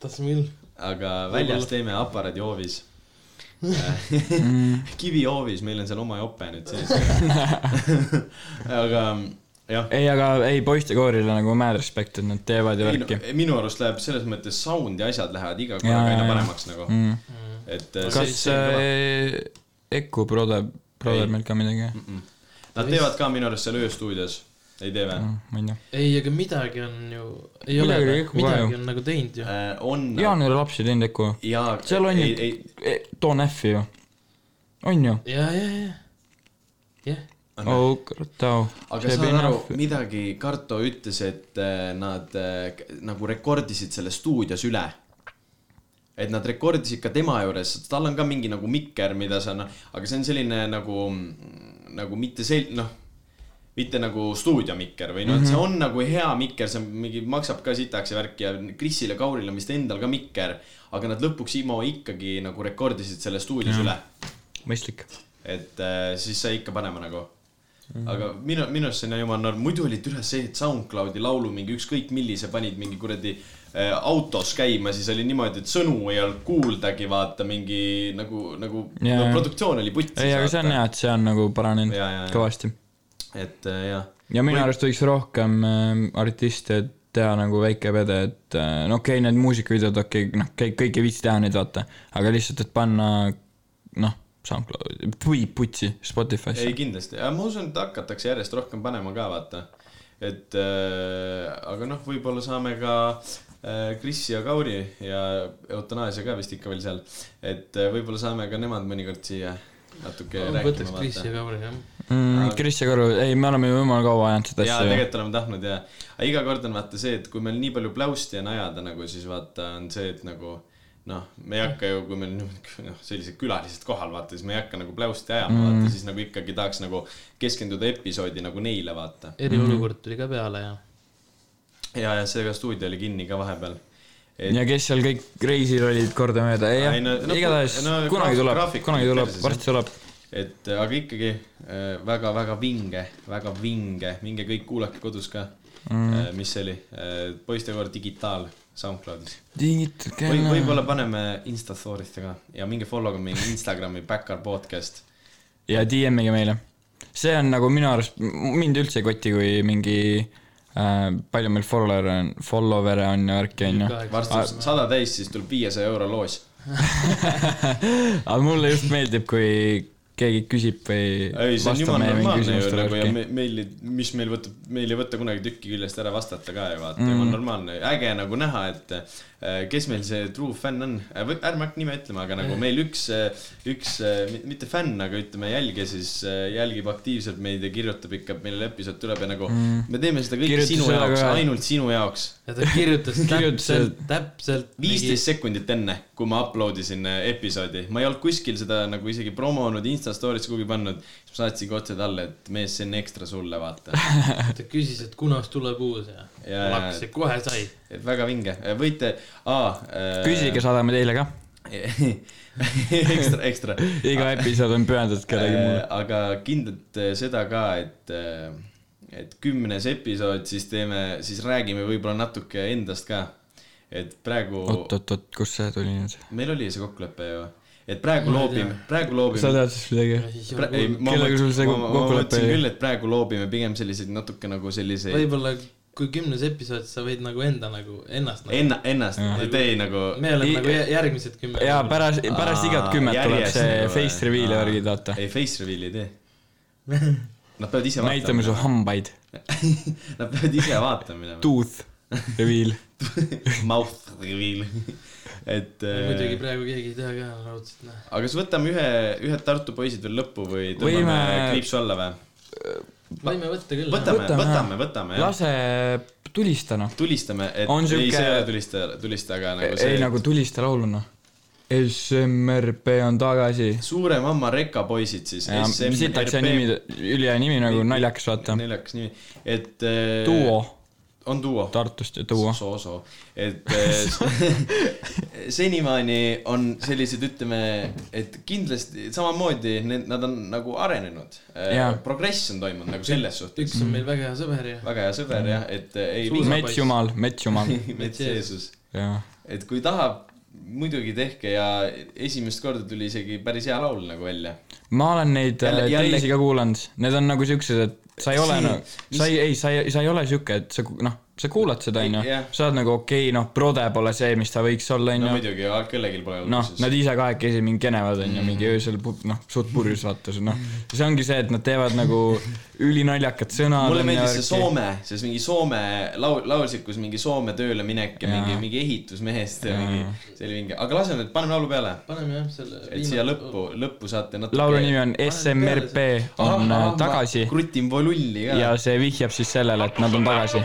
tahtsime küll. aga väljas teeme aparaadihoovis. kivihoovis, meil on seal oma jope nüüd sees. aga jah, ei, aga ei poistekoorile nagu mad respect, et nad teevad ju ei no värki. minu arust läheb selles mõttes sound ja asjad lähevad iga korraga aina paremaks nagu. Mm. et äh, kas see- see Eku Brother, Brother Ei. meil ka midagi? Nad teevad ka minu arust seal ööstuudios, ei tee või? ma ei tea. ei, aga midagi on ju, ei Midagi ole midagi on nagu teinud ju. Äh, on. Jaan ei ole lapsi teinud Eku. seal on ju Don F-i ju. on ju? ja, ja, ja, jah. oh tau. aga saan aru, midagi Karto ütles, et äh, nad äh, nagu rekordisid selle stuudios üle. Et nad rekordisid ka tema juures, tal on ka mingi nagu mikker, mida sa noh, aga see on selline nagu, nagu mitte sel-, noh, mitte nagu stuudiomikker või noh mm, -hmm. see on nagu hea mikker, see on mingi, maksab ka sitaks ja värki ja Krisil ja Kauril on vist endal ka mikker, aga nad lõpuks IMO ikkagi nagu rekordisid selle stuudios mm -hmm. üle mõistlik. et äh, siis sai ikka panema nagu. aga minu, minu arust see on jumala norm, muidu oli üles see, et SoundCloudi laulu mingi ükskõik millise panid mingi kuradi autos käima, siis oli niimoodi, et sõnu ei olnud kuuldagi, vaata mingi nagu, nagu Jaa, no, produktsioon oli putsis. ei, aga see on hea, et see on nagu paranenud kõvasti. et äh, jah. ja minu Või- arust võiks rohkem äh, artiste teha nagu väike pede, et äh, no okei okay,, need muusikavideod, okei okay,, noh, kõik, ei viitsi teha neid, vaata. aga lihtsalt, et panna, noh, SoundCloudi, või putsi, Spotify'sse ei. kindlasti, ma usun, et hakatakse järjest rohkem panema ka vaata. et äh, aga noh, võib-olla saame ka äh, Kris ja Kauri ja Eutanaasia ka vist ikka veel seal. et äh, võib-olla saame ka nemad mõnikord siia natuke võtaks rääkima Kris ja. Kauri jah. mm,. Kris ja Karu, ei, me oleme ju jumala kaua ajanud seda jaa, asja ju. tegelikult oleme tahtnud ja, aga iga kord on vaata see, et kui meil nii palju pläusti on ajada nagu, siis vaata on see, et nagu noh, me ei hakka ju, kui meil noh, sellised külalised kohal vaata, siis me ei hakka nagu pläusti ajama mm., vaata siis nagu ikkagi tahaks nagu keskenduda episoodi nagu neile vaata. eriolukord tuli ka peale ja. ja, ja seega stuudio oli kinni ka vahepeal. ja kes seal kõik reisil olid kordamööda, ei jah no- igatahes no kunagi tuleb kunagi tuleb varsti tuleb. et äh, aga ikkagi väga-väga vinge, väga vinge, minge kõik kuulake kodus ka mm.. mis see oli, poistekoor digitaal SoundCloudis. või võib-olla paneme Insta story'sse ka ja minge follow ga meie Instagrami Backar podcast. ja DM-ige meile. see on nagu minu arust, mind üldse ei koti, kui mingi äh, palju meil follower'e on, follower'e on ja värki on ju. varsti saab sada täis, siis tuleb viiesaja euro loos. aga mulle just meeldib, kui keegi küsib või ei, see on vastab jumala meie mingi normaalne ju küsimustele nagu ja me, meil, mis meil võtab, meil ei võta kunagi tükki küljest ära vastata ka ju vaata mm., Mm. jumala normaalne, äge nagu näha, et äh, kes meil see true fänn on, ärme hakka nime ütlema, aga nagu meil üks, üks äh, mi- mitte fänn, aga ütleme jälgija siis äh, jälgib aktiivselt meid ja kirjutab ikka, millal episood tuleb ja nagu mm. me teeme seda kõike Kirjutas sinu jaoks ainult sinu jaoks. ja ta kirjutas täpselt, täpselt. viisteist sekundit enne, kui ma upload isin äh, episoodi, ma ei olnud kuskil seda nagu isegi promonud, Insta story'sse kuhugi pannud, siis ma saatsin otse talle, et mees, see on ekstra sulle, vaata. ta küsis, et kunas tuleb uus ja, Ja, ja kohe sai. et väga vinge, võite, aa äh,. küsige, saadame teile ka. ekstra, ekstra. iga episood on pühendatud kellelegi muule. aga kindlalt äh, seda ka, et, et kümnes episood, siis teeme, siis räägime võib-olla natuke endast ka. et praegu, oot, oot, oot, kust see tuli nüüd? meil oli see kokkulepe ju, et praegu loobime praegu sa loobime. tead siis midagi? ei, ma Kellega sul see ma- ma kokkulepe mõtlesin oli? küll, et praegu loobime pigem selliseid natuke nagu selliseid võib-olla kui kümnes episood, sa võid nagu enda nagu, ennast nagu. enna-, ennast, et ei nagu me oleme I- nagu jä- järgmised kümme. jaa, pärast, pärast igat kümmet tuleb see nagu, face reveal ja aa. värgid, vaata. ei, face reveal'i ei tee. Nad peavad ise näitame su vaatama. hambaid. Nad peavad ise vaatama minema. Tooth reveal. Mouth reveal. et. muidugi praegu keegi ei tea ka raudselt, noh. aga kas võtame ühe, ühed Tartu poisid veel lõppu või tõmbame Võime- kriipsu alla või? võime võtta küll. võtame, Võtame, võtame, võtame lase tulista noh. tulistame, et On ei, siuke- see ei ole tulista, tulista, aga nagu ei see. nagu tulista laulu noh. SMRP on tagasi. suure mamma reka poisid siis. sitaks see nimi, ülihea nimi nagu naljakas vaata. naljakas nimi, et. äh, duo. On duo. Tartust ja duo. soo-soo, et eh, senimaani on sellised, ütleme, et kindlasti samamoodi need, nad on nagu arenenud Jaa.. progress on toimunud nagu selles suhtes. üks on meil väga hea sõber ja väga hea sõber jah, et eh, ei Mets Jumal, Mets Jumal, mets Jeesus, et kui tahab, muidugi tehke ja esimest korda tuli isegi päris hea laul nagu välja. ma olen neid Jälle- jälle, jälle- teisi ka kuulanud, need on nagu siuksed, et sa ei ole nagu, sa ei, ei, sa ei, sa ei ole siuke, et sa noh, sa kuulad seda, onju sa oled nagu okei okay,, noh, Prode pole see, mis ta võiks olla, no onju. muidugi, kellelgi pole noh, nad ise kahekesi mingi kenevad, onju, mingi öösel, noh, suht purjus vaata, noh. see ongi see, et nad teevad nagu ülinaljakad sõnad. mulle meeldis see Soome, siis mingi Soome laul, laulsid, kus mingi Soome tööle minek ja Jaa. mingi, mingi ehitusmehest ja Jaa. mingi, see oli vinge, aga laseme paneme laulu peale. paneme jah selle et siia lõppu, lõppu saate natuke. laulu nimi on SMRP on äh, tagasi krutin volulli ka. ja see vihjab siis sellele, et nad on tagasi.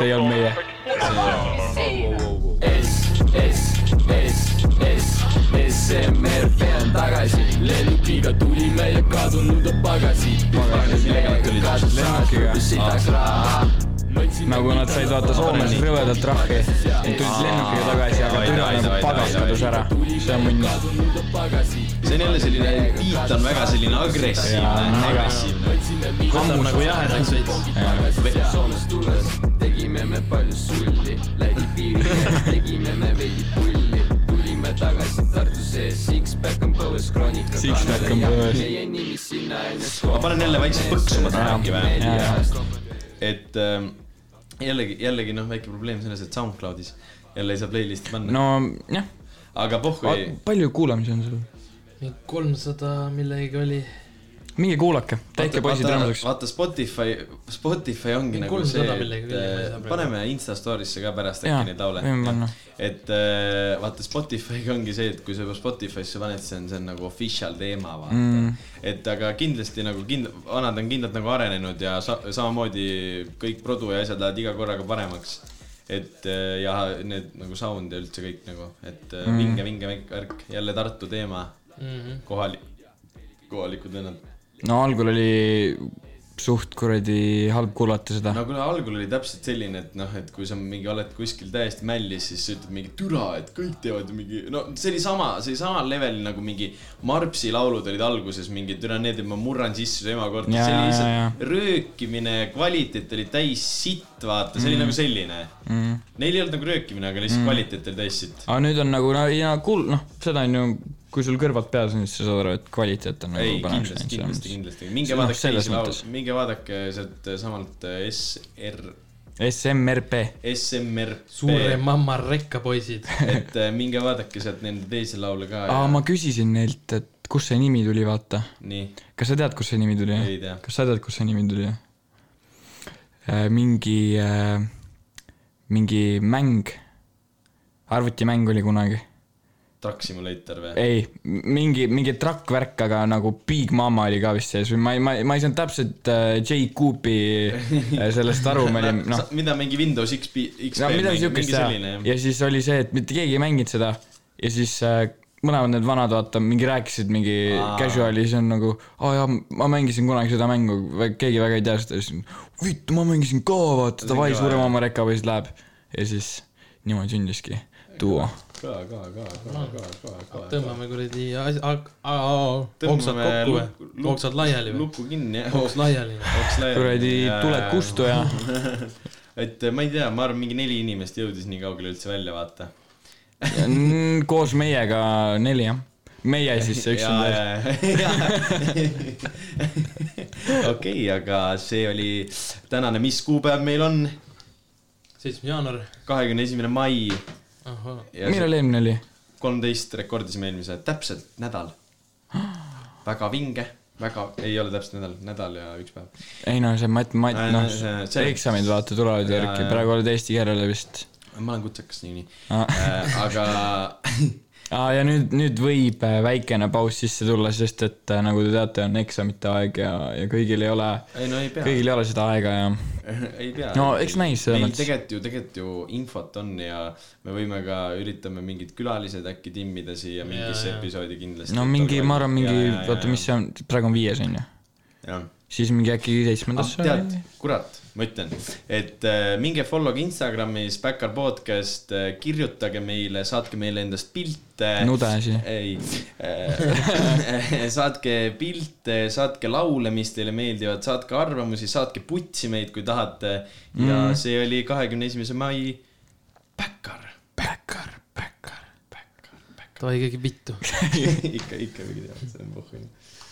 See ei olnud meie. SMRP on tagasi, lennukiga tulime ja kadunud on pagasid. millega nad tulid? lennukiga, sitaks raha. Nagu nad said vaata Soomes rõvedalt trahvi, tulid lennukiga tagasi, aga türa nagu pagas kadus ära. see on munn. see on jälle selline, beat on väga selline agressiivne agressiivne. võtab nagu jahedaks veits. Tegime me palju sulli, Läti piiril tegime me veidi pulli. tulime tagasi Tartusse, Sixpack on põues, Kroonika. Sixpack on põues. ma panen jälle väikse põksuma täna äkki või? et ähm, jällegi, jällegi noh, väike probleem selles, et SoundCloudis jälle ei saa playlist'i panna no.. jah, aga pohhu ei, palju kuulamisi on sul? kolmsada millegagi oli. Minge kuulake, tehke poisid rõõmsaks. vaata Spotify, Spotify ongi nagu see, 300 et äh, paneme Insta story'sse ka pärast äkki neid laule et äh, vaata Spotify'ga ongi see, et kui sa juba Spotify'sse paned, see on, see on nagu official teema, vaata mm.. et aga kindlasti nagu kind-, vanad on kindlalt nagu arenenud ja sa-, samamoodi kõik produ ja asjad lähevad iga korraga paremaks et äh, ja need nagu sound ja üldse kõik nagu, et mm. vinge, vinge värk, jälle Tartu teema, Mhm. kohalik, kohalikud vennad no algul oli suht kuradi halb kuulata seda. no kuule, algul oli täpselt selline, et noh, et kui sa mingi oled kuskil täiesti mällis, siis sa ütled mingi türa, et kõik teevad ju mingi, no see oli sama, see oli samal levelil nagu mingi Marpsi laulud olid alguses mingi türa need, et ma murran sisse su ema korda, see oli lihtsalt röökimine, kvaliteet oli täis sitt, vaata, see oli nagu selline Mm. Neil ei olnud nagu röökimine, aga lihtsalt kvaliteet oli täis sitt. aga nüüd on nagu, no ja kuul-, noh, seda on ju, kui sul kõrvad peas on, siis sa saad aru, et kvaliteet on ei, nagu paremaks kindlasti, kindlasti, kindlasti, minge noh, vaadake selles teisi laule minge vaadake sealt samalt äh, SR, SMRP, SMRP. suure mamma rekkapoisid. et äh, minge vaadake sealt nende teisi laule ka aa, ma küsisin neilt, et kust see nimi tuli, vaata. nii, kas sa tead, kust see nimi tuli? Ei kas sa tead, kust see nimi tuli? mingi, mingi mäng, arvutimäng oli kunagi. Truck Simulator või? ei, mingi, mingi trakkvärk, aga nagu Big Mama oli ka vist sees või ma ei, ma ei, ma ei saanud täpselt äh, J Coopi äh, sellest aru, me olime, noh, mida mingi Windows XP, XP no midagi siukest jah, ja siis oli see, et mitte keegi ei mänginud seda ja siis äh, mõlemad need vanad, vaata, mingi rääkisid mingi Aa. casual'i, siis on nagu, aa jaa, ma mängisin kunagi seda mängu, keegi väga ei tea seda, siis vittu, ma mängisin ka, vaata, davai, kõva, suurem jah. oma rekkapoiss läheb. ja siis niimoodi sündiski duo. ka, ka, ka, ka, ka, ka, ka. tõmbame kuradi asja, oksad kokku või? oksad laiali või? luku kinni, jah. oks laiali. kuradi tuled kustu ja et ma ei tea, ma arvan, mingi neli inimest jõudis nii kaugele üldse välja, vaata. Mm, koos meiega neli jah. meie siis see üks on veel. okei, aga see oli tänane, mis kuupäev meil on? seitsmes jaanuar. kahekümne esimene mai. Millal eelmine oli? kolmteist rekordisime eelmise, täpselt nädal. väga vinge, väga, ei ole täpselt nädal, nädal ja üks päev. ei no see mat-, mat-, Äh, noh eksamid vaata tulevad järgi, praegu oled eesti keelele vist. ma olen kutsekas niikuinii Aa. äh,. aga aa, ja nüüd, nüüd võib äh, väikene paus sisse tulla, sest et äh, nagu te teate, on eksamite aeg ja, ja kõigil ei ole, ei no ei pea, kõigil ei ole seda aega ja ei pea. No eks näis selles meil mõttes. tegelikult ju, tegelikult ju infot on ja me võime ka, üritame mingid külalised äkki timmida siia mingisse episoodi kindlasti. no mingi, ma arvan, mingi, oota, mis see on, praegu on viies on ju? siis mingi äkki seitsmendasse ah,. tead, kurat, ma ütlen, et äh, minge follow'ge Instagramis Backar podcast äh,, kirjutage meile, saatke meile endast pilte. Nudesi. ei äh, saatke pilte, saatke laule, mis teile meeldivad, saatke arvamusi, saatke putsi meid, kui tahate. ja mm. see oli kahekümne esimese mai Backar. Backar, Backar, Backar, Backar. davai, keegi vittu. ikka, ikka pidi teadma, see on pohhu.